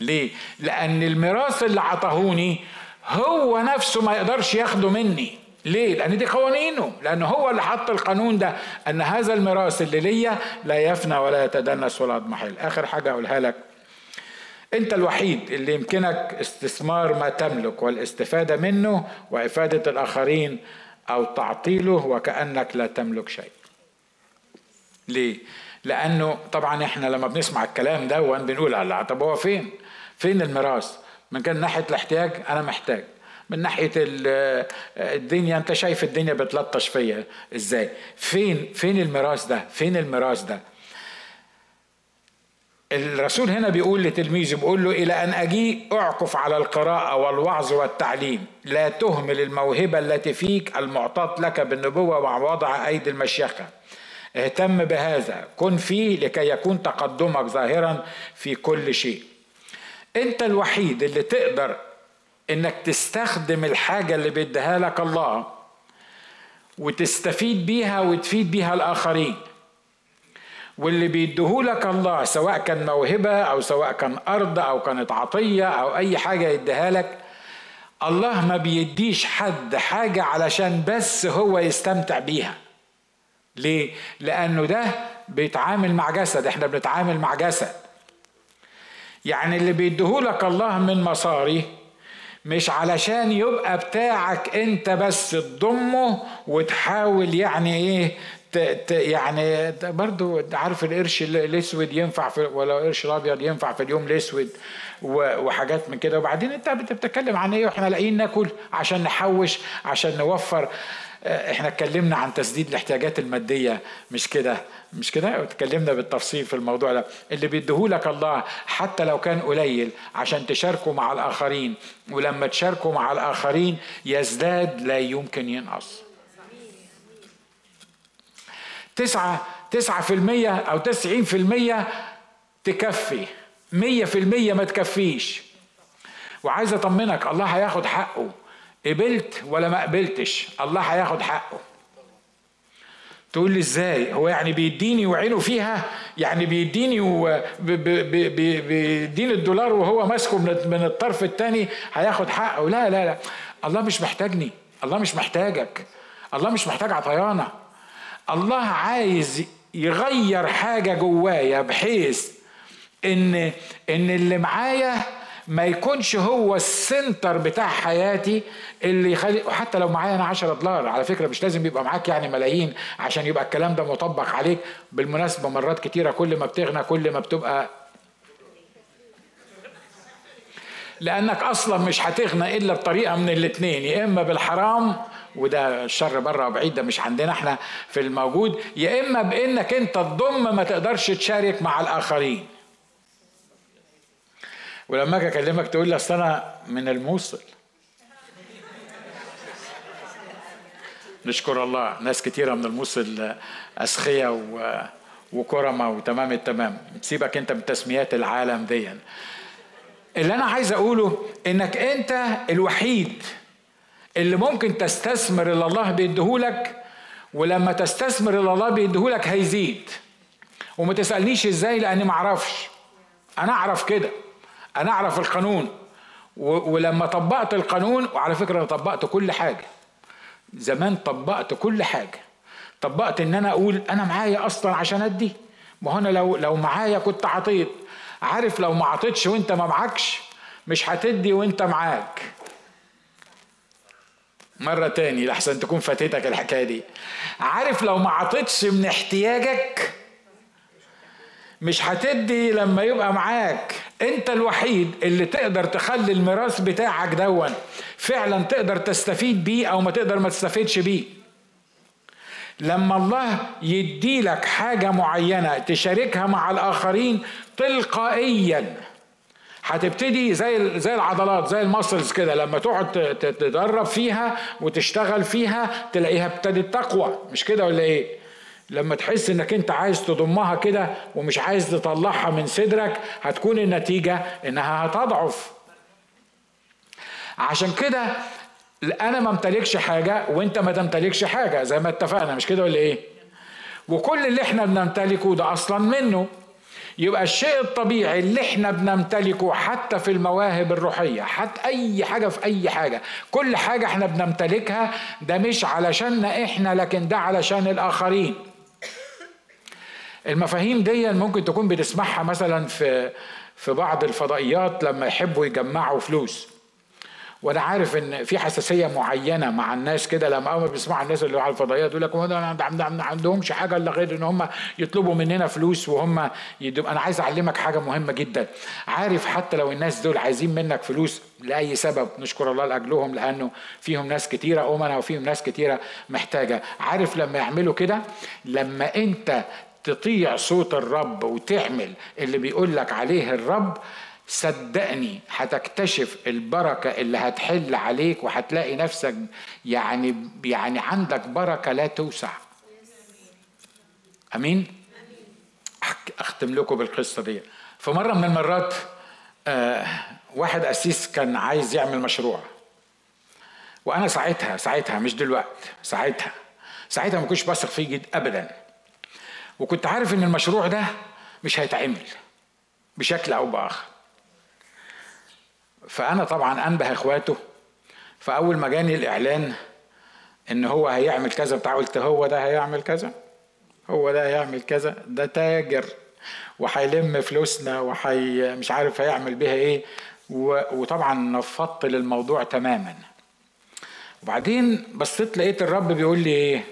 ليه؟ لأن الميراث اللي عطاهوني هو نفسه ما يقدرش ياخده مني. ليه؟ لأن دي قوانينه لأن هو اللي حط القانون ده أن هذا الميراث اللي ليا لا يفنى ولا يتدنس ولا يضمحل آخر حاجة أقولها لك أنت الوحيد اللي يمكنك استثمار ما تملك والاستفادة منه وإفادة الآخرين أو تعطيله وكأنك لا تملك شيء ليه؟ لأنه طبعا إحنا لما بنسمع الكلام ده بنقول لا طب هو فين؟ فين الميراث؟ من كان ناحية الاحتياج أنا محتاج من ناحية الدنيا أنت شايف الدنيا بتلطش فيا. إزاي؟ فين فين الميراث ده؟ فين الميراث ده؟ الرسول هنا بيقول لتلميذه بيقول له إلى أن اجيء أعكف على القراءة والوعظ والتعليم. لا تهمل الموهبة التي فيك المعطاة لك بالنبوة مع وضع أيدي المشيخة. اهتم بهذا. كن فيه لكي يكون تقدمك ظاهرا في كل شيء. أنت الوحيد اللي تقدر إنك تستخدم الحاجة اللي بيديها لك الله وتستفيد بيها وتفيد بيها الآخرين. واللي بيديهولك الله سواء كان موهبة أو سواء كان أرض أو كانت عطية أو أي حاجة يديها لك الله ما بيديش حد حاجة علشان بس هو يستمتع بيها. ليه؟ لأنه ده بيتعامل مع جسد إحنا بنتعامل مع جسد. يعني اللي بيديهولك الله من مصاري مش علشان يبقى بتاعك انت بس تضمه وتحاول يعني إيه يعني برضو عارف القرش الاسود ينفع في ولا القرش الابيض ينفع في اليوم الاسود وحاجات من كده. وبعدين انت بتتكلم عن إيه وإحنا لاقيين ناكل عشان نحوش عشان نوفر. إحنا اتكلمنا عن تسديد الاحتياجات المادية مش كده؟ مش كده؟ اتكلمنا بالتفصيل في الموضوع ده. اللي بيديهولك الله حتى لو كان قليل عشان تشاركوا مع الآخرين ولما تشاركوا مع الآخرين يزداد لا يمكن ينقص. تسعة تسعة في المية أو تسعين في المية تكفي. مية في المية ما تكفيش. وعايز أطمنك الله هياخد حقه. قبلت ولا ما قبلتش؟ الله هياخد حقه. تقول لي إزاي؟ هو يعني بيديني وعينه فيها؟ يعني بيديني بيديني الدولار وهو ماسكه من الطرف الثاني هياخد حقه. لا لا لا. الله مش محتاجني. الله مش محتاجك. الله مش محتاج عطيانة. الله عايز يغير حاجة جوايا بحيث ان إن اللي معايا ما يكونش هو السنتر بتاع حياتي اللي يخلي حتى لو معايا أنا 10 دولار على فكرة مش لازم يبقى معاك يعني ملايين عشان يبقى الكلام ده مطبق عليك. بالمناسبة مرات كتيرة كل ما بتغنى كل ما بتبقى لأنك أصلا مش هتغنى إلا بطريقة من الاثنين يا إما بالحرام وده الشر بره وبعيد ده مش عندنا إحنا في الموجود يا إما بإنك أنت تضم ما تقدرش تشارك مع الآخرين. ولما أجي أكلمك تقول لي أصل أنا من الموصل. نشكر الله ناس كتيرة من الموصل أسخية و... وكرمة وتمام التمام. سيبك أنت من تسميات العالم دي اللي أنا عايز أقوله إنك أنت الوحيد اللي ممكن تستثمر اللي الله بيديهولك ولما تستثمر اللي الله بيديهولك هيزيد. وما تسألنيش إزاي لأني ما أعرفش. أنا أعرف كده. أنا أعرف القانون. ولما طبقت القانون وعلى فكرة أنا طبقت كل حاجة. زمان طبقت كل حاجة. طبقت إن أنا أقول أنا معايا أصلا عشان أدي. ما هو أنا لو لو معايا كنت عطيت. عارف لو ما عطيتش وأنت ما معكش مش هتدي وأنت معاك. مرة تاني لحسن تكون فاتتك الحكاية دي. عارف لو ما عطيتش من احتياجك مش هتدي لما يبقى معاك. انت الوحيد اللي تقدر تخلي الميراث بتاعك دون. فعلا تقدر تستفيد بيه أو ما تقدر ما تستفيدش بيه. لما الله يدي لك حاجة معينة تشاركها مع الآخرين تلقائيا هتبتدي زي زي العضلات زي المسلز كده لما تقعد تتدرب فيها وتشتغل فيها تلاقيها ابتدت تقوى. مش كده ولا إيه؟ لما تحس انك انت عايز تضمها كده ومش عايز تطلعها من صدرك هتكون النتيجة انها هتضعف. عشان كده أنا ما امتلكش حاجة وانت ما تمتلكش حاجة زي ما اتفقنا مش كده ولا إيه؟ وكل اللي إحنا بنمتلكه ده أصلا منه. يبقى الشيء الطبيعي اللي إحنا بنمتلكه حتى في المواهب الروحية حتى أي حاجة في أي حاجة كل حاجة إحنا بنمتلكها ده مش علشاننا إحنا لكن ده علشان الآخرين. المفاهيم دي ممكن تكون بتسمعها مثلا في في بعض الفضائيات لما يحبوا يجمعوا فلوس. وأنا عارف ان في حساسية معينة مع الناس كده لما أول ما بيسمعوا الناس اللي على الفضائيات يقول لك ما عندهمش حاجة إلا غير إن هم يطلبوا مننا فلوس وهم يدوم أنا عايز أعلمك حاجة مهمة جدا. عارف حتى لو الناس دول عايزين منك فلوس لأي سبب نشكر الله لأجلهم لأنه فيهم ناس كتيرة امنا وفيهم ناس كتيرة محتاجة. عارف لما يعملوا كده؟ لما أنت تطيع صوت الرب وتعمل اللي بيقول لك عليه الرب صدقني هتكتشف البركة اللي هتحل عليك وهتلاقي نفسك يعني يعني عندك بركة لا توسع. أمين؟ أختم لكم بالقصة دي. في مرة من المرات آه واحد أسيس كان عايز يعمل مشروع. وأنا ساعتها ساعتها مش دلوقتي ساعتها. ساعتها ما كنتش بثق فيه جد أبدا. وكنت عارف إن المشروع ده مش هيتعمل بشكل أو بآخر. فأنا طبعا أنبه إخواته فاول ما جاني الإعلان إن هو هيعمل كذا بتاع قلت هو ده هيعمل كذا هو ده هيعمل كذا ده تاجر وهيلم فلوسنا وحي مش عارف هيعمل بيها إيه وطبعا نفضت للموضوع تماما. وبعدين بصيت لقيت الرب بيقول لي إيه؟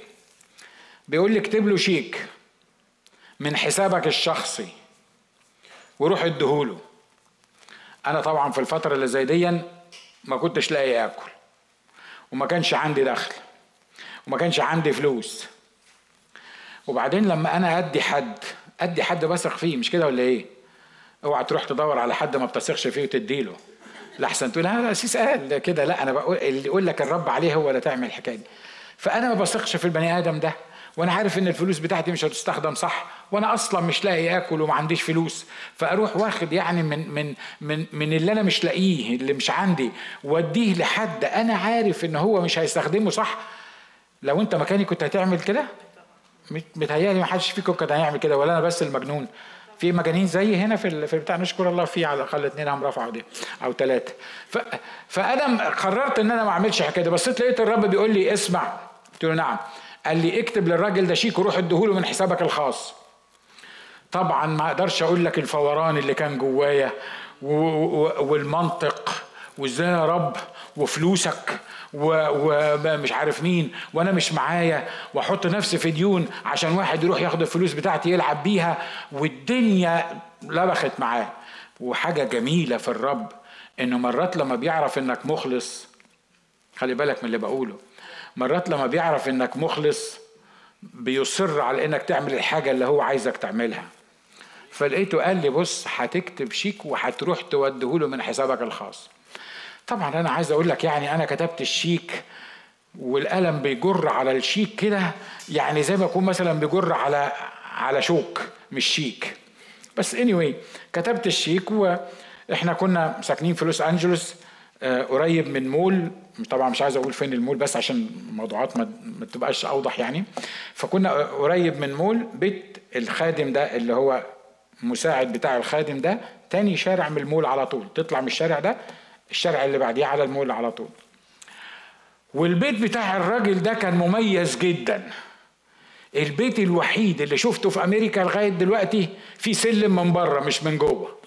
بيقول لي اكتب له شيك. من حسابك الشخصي. وروح اديهوله. أنا طبعا في الفترة اللي زي دي ما كنتش لاقي آكل. وما كانش عندي دخل. وما كانش عندي فلوس. وبعدين لما أنا أدي حد أدي حد بثق فيه مش كده ولا إيه؟ اوعى تروح تدور على حد ما بتثقش فيه وتديله. لحسن تقول ها سيس قال كده. لا أنا بقول اللي يقول لك الرب عليه هو اللي تعمل الحكاية دي. فأنا ما بثقش في البني آدم ده. وأنا عارف ان الفلوس بتاعتي مش هتستخدم صح وأنا أصلا مش لاقي اكل وما عنديش فلوس. فاروح واخد يعني من من من من اللي أنا مش لاقيه اللي مش عندي واديه لحد أنا عارف ان هو مش هيستخدمه صح. لو انت مكاني كنت هتعمل كده؟ متهيألي ما حدش فيكم كان هيعمل كده ولا أنا بس المجنون. في مجانين زي هنا في في بتاع نشكر الله في على الأقل اثنين هم رفعوا دي أو ثلاثة فأنا قررت إن أنا ما أعملش حكاية بس لقيت الرب بيقول لي اسمع. قلت له نعم. قال لي اكتب للراجل ده شيك وروح اديهوله من حسابك الخاص. طبعا ما أقدرش أقول لك الفوران اللي كان جوايا والمنطق وازاي يا رب وفلوسك ومش عارف مين وأنا مش معايا واحط نفسي في ديون عشان واحد يروح ياخد الفلوس بتاعتي يلعب بيها والدنيا لبخت معاه. وحاجة جميلة في الرب إنه مرات لما بيعرف إنك مخلص خلي بالك من اللي بقوله مرات لما بيعرف إنك مخلص بيصر على إنك تعمل الحاجة اللي هو عايزك تعملها. فلقيته قال لي بص هتكتب شيك وهتروح توديه من حسابك الخاص. طبعا أنا عايز أقول لك يعني أنا كتبت الشيك والقلم بيجر على الشيك كده يعني زي ما يكون مثلا بيجر على على شوك مش شيك. بس anyway كتبت الشيك وإحنا كنا ساكنين في لوس أنجلوس قريب من مول. طبعا مش عايز أقول فين المول بس عشان الموضوعات ما, تبقاش أوضح يعني. فكنا قريب من مول بيت الخادم ده اللي هو مساعد بتاع الخادم ده تاني شارع من المول على طول. تطلع من الشارع ده الشارع اللي بعديه على المول على طول. والبيت بتاع الراجل ده كان مميز جدا. البيت الوحيد اللي شفته في أمريكا لغاية دلوقتي في سلم من بره مش من جوه.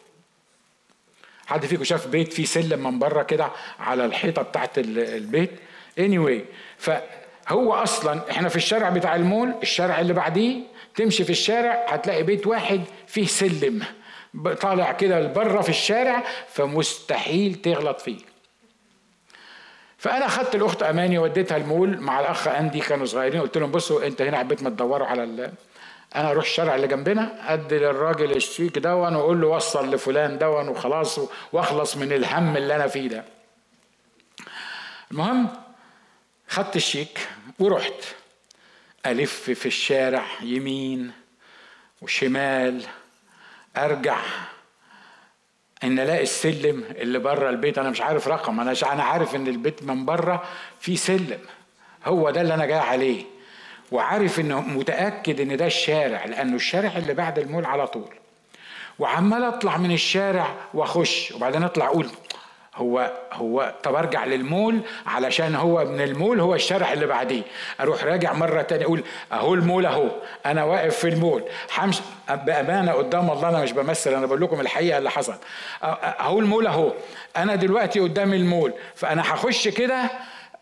حد فيكم شاف بيت فيه سلم من بره كده على الحيطة بتاعت البيت anyway فهو أصلا إحنا في الشارع بتاع المول الشارع اللي بعديه تمشي في الشارع هتلاقي بيت واحد فيه سلم طالع كده لبرة في الشارع فمستحيل تغلط فيه فأنا خدت الأخت أماني وديتها المول مع الأخ أندي كانوا صغيرين قلت لهم بصوا أنت هنا عبيت ما تدوروا على. أنا أروح الشارع اللي جنبنا ادي للراجل الشيك دون واقول له وصل لفلان دون وخلاص واخلص من الهم اللي أنا فيه ده. المهم خدت الشيك ورحت. ألف في الشارع يمين وشمال أرجع إن ألاقي السلم اللي بره البيت. أنا مش عارف رقم أنا أنا عارف إن البيت من بره في سلم. هو ده اللي أنا جاي عليه. وعارف إنه متأكد إن ده الشارع لأنه الشارع اللي بعد المول على طول. وعمال أطلع من الشارع وأخش وبعدين أطلع أقول هو هو طب أرجع للمول علشان هو من المول هو الشارع اللي بعديه. أروح راجع مرة تانية أقول أهو المول أهو أنا واقف في المول. حمش بأمانة قدام الله أنا مش بمثل أنا بقول لكم الحقيقة اللي حصل. أهو المول أهو أنا دلوقتي قدام المول فأنا هخش كده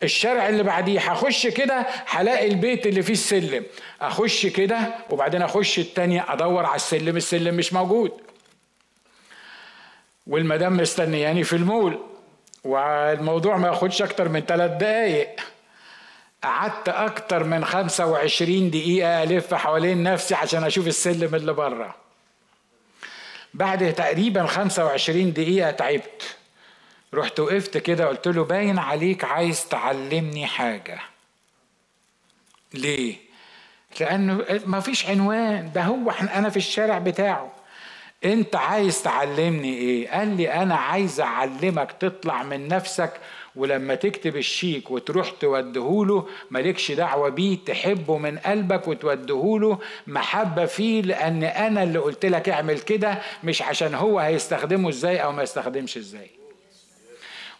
الشارع اللي بعديه. هخش كده هلاقي البيت اللي فيه السلم. اخش كده وبعدين اخش التانية ادور على السلم. السلم مش موجود. والمدام مستنياني في المول. والموضوع ما ياخدش أكتر من ثلاث دقايق. قعدت أكتر من 25 دقيقة ألف حوالين نفسي عشان أشوف السلم اللي بره. بعد تقريبا 25 دقيقة تعبت. رحت وقفت كده قلت له باين عليك عايز تعلمني حاجة. ليه؟ لأنه ما فيش عنوان ده هو أنا في الشارع بتاعه. أنت عايز تعلمني إيه؟ قال لي أنا عايز أعلمك تطلع من نفسك ولما تكتب الشيك وتروح توديهوله مالكش دعوة بيه تحبه من قلبك وتوديهوله. محبة فيه لأن أنا اللي قلت لك اعمل كده مش عشان هو هيستخدمه إزاي أو ما يستخدمش إزاي.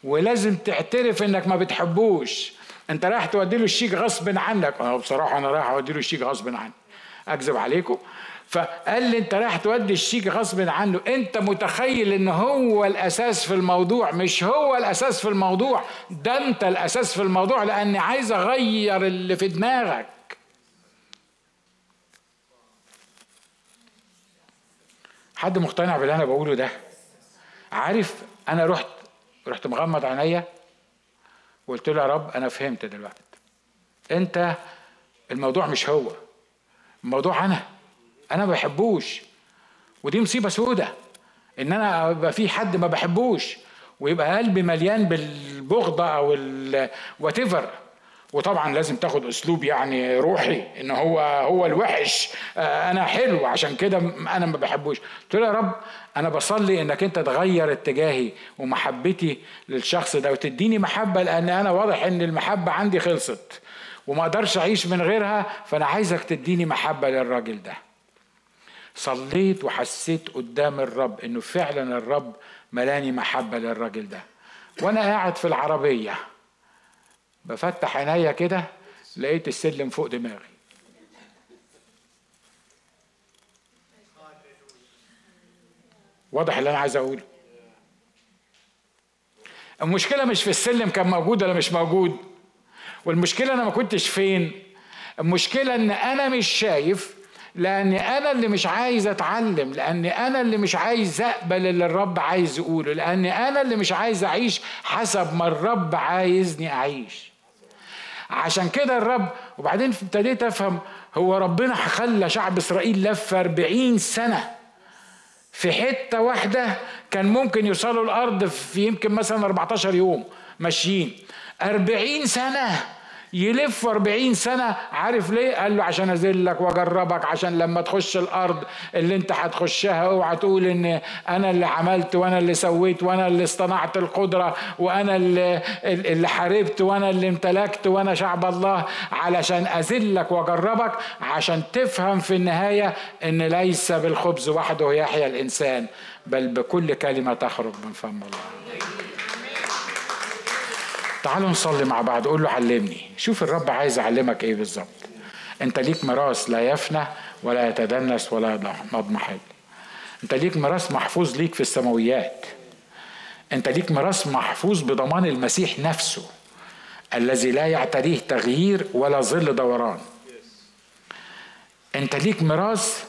ولازم تعترف إنك ما بتحبوش. أنت رايح تودي له الشيك غصب عنك. آه بصراحة أنا رايح أودي له الشيك غصب عني أكذب عليكم. فقال لي أنت رايح تودي الشيك غصب عنه. أنت متخيل إن هو الأساس في الموضوع؟ مش هو الأساس في الموضوع. ده أنت الأساس في الموضوع لأني عايز أغير اللي في دماغك. حد مقتنع باللي أنا بقوله ده؟ عارف أنا رحت رحت مغمض عينيا وقلت له يا رب أنا فهمت دلوقتي. أنت الموضوع مش هو الموضوع أنا أنا ما بحبوش. ودي مصيبة سودة إن أنا ابقى في حد ما بحبوش ويبقى قلبي مليان بالبغضة أو وات وطبعا لازم تاخد أسلوب يعني روحي إن هو هو الوحش. آه، أنا حلو عشان كده أنا ما بحبوش. قلت له يا رب أنا بصلي إنك أنت تغير اتجاهي ومحبتي للشخص ده وتديني محبة لأن أنا واضح إن المحبة عندي خلصت وما أقدرش أعيش من غيرها فأنا عايزك تديني محبة للراجل ده. صليت وحسيت قدام الرب إنه فعلا الرب ملاني محبة للراجل ده. وأنا قاعد في العربية. بفتح عينيا كده لقيت السلم فوق دماغي. واضح اللي أنا عايز أقوله؟ المشكلة مش في السلم كان موجود ولا مش موجود. والمشكلة أنا ما كنتش فين. المشكلة إن أنا مش شايف لاني أنا اللي مش عايز أتعلم لاني أنا اللي مش عايز أقبل اللي الرب عايز يقوله لاني أنا اللي مش عايز أعيش حسب ما الرب عايزني أعيش. عشان كده الرب وبعدين ابتديت افهم هو ربنا خلى شعب إسرائيل لف 40 سنة في حتة واحدة كان ممكن يوصلوا الأرض في يمكن مثلا 14 يوم ماشيين. 40 سنة! يلف 40 سنة عارف ليه؟ قال له عشان أذلك وأجربك عشان لما تخش الأرض اللي أنت هتخشها أوعى تقول إن أنا اللي عملت وأنا اللي سويت وأنا اللي اصطنعت القدرة وأنا اللي, اللي حاربت وأنا اللي امتلكت وأنا شعب الله علشان أذلك وأجربك عشان تفهم في النهاية إن ليس بالخبز وحده يحيا الإنسان بل بكل كلمة تخرج من فم الله تعالوا نصلي مع بعض قول له علمني. شوف الرب عايز يعلمك إيه بالظبط. أنت ليك ميراث لا يفنى ولا يتدنس ولا يضمحل أنت ليك ميراث محفوظ ليك في السماويات. أنت ليك ميراث محفوظ بضمان المسيح نفسه الذي لا يعتريه تغيير ولا ظل دوران. أنت ليك ميراث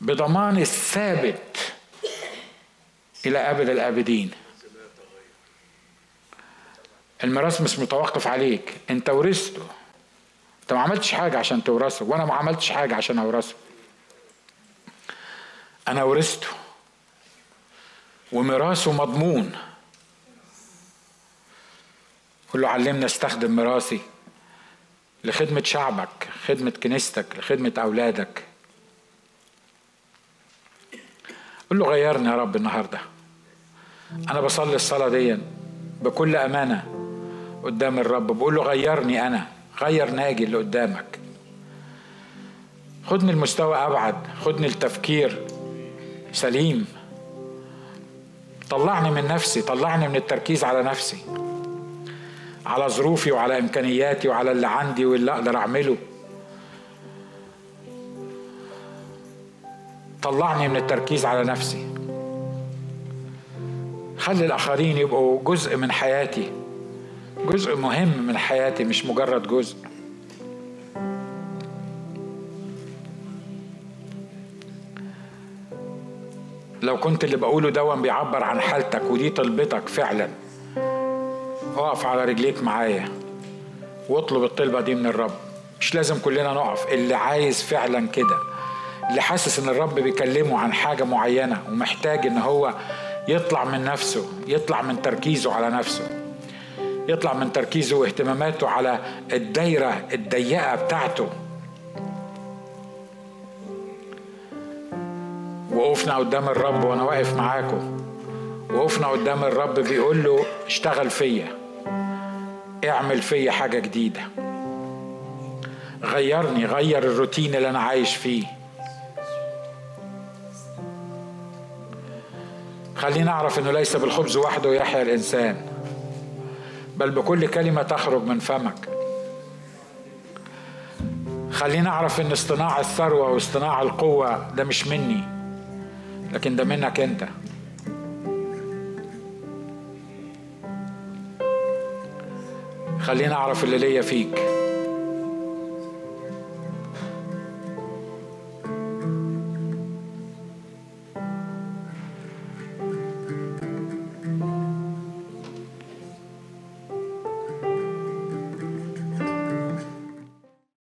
بضمان الثابت إلى أبد الأبدين. الميراث مش متوقف عليك. انت ورثته. انت ما عملتش حاجة عشان تورثه وأنا ما عملتش حاجة عشان اورثه. أنا ورثته. وميراثه مضمون. قل له علمنا استخدم ميراثي لخدمة شعبك خدمة كنيستك لخدمة أولادك. قل له غيرني يا رب النهاردة. أنا بصلي الصلاة دي بكل أمانة. قدام الرب بقول له غيرني أنا غير ناجي اللي قدامك. خدني المستوى أبعد خدني التفكير سليم. طلعني من نفسي طلعني من التركيز على نفسي على ظروفي وعلى إمكانياتي وعلى اللي عندي واللي أقدر أعمله. طلعني من التركيز على نفسي. خلي الآخرين يبقوا جزء من حياتي. جزء مهم من حياتي مش مجرد جزء. لو كنت اللي بقوله دون بيعبر عن حالتك ودي طلبتك فعلا اقف على رجليك معايا واطلب الطلبة دي من الرب. مش لازم كلنا نقف اللي عايز فعلا كده اللي حاسس إن الرب بيكلمه عن حاجة معينة ومحتاج إن هو يطلع من نفسه يطلع من تركيزه على نفسه. يطلع من تركيزه واهتماماته على الدايرة الضيقة بتاعته. وقفنا قدام الرب وأنا واقف معاكم. وقفنا قدام الرب بيقول له اشتغل فيا. اعمل فيا حاجة جديدة. غيرني غير الروتين اللي أنا عايش فيه. خلينا أعرف إنه ليس بالخبز وحده يحيا الإنسان. بل بكل كلمة تخرج من فمك. خلينا أعرف إن اصطناع الثروة واصطناع القوة ده مش مني لكن ده منك أنت. خلينا أعرف اللي ليا فيك.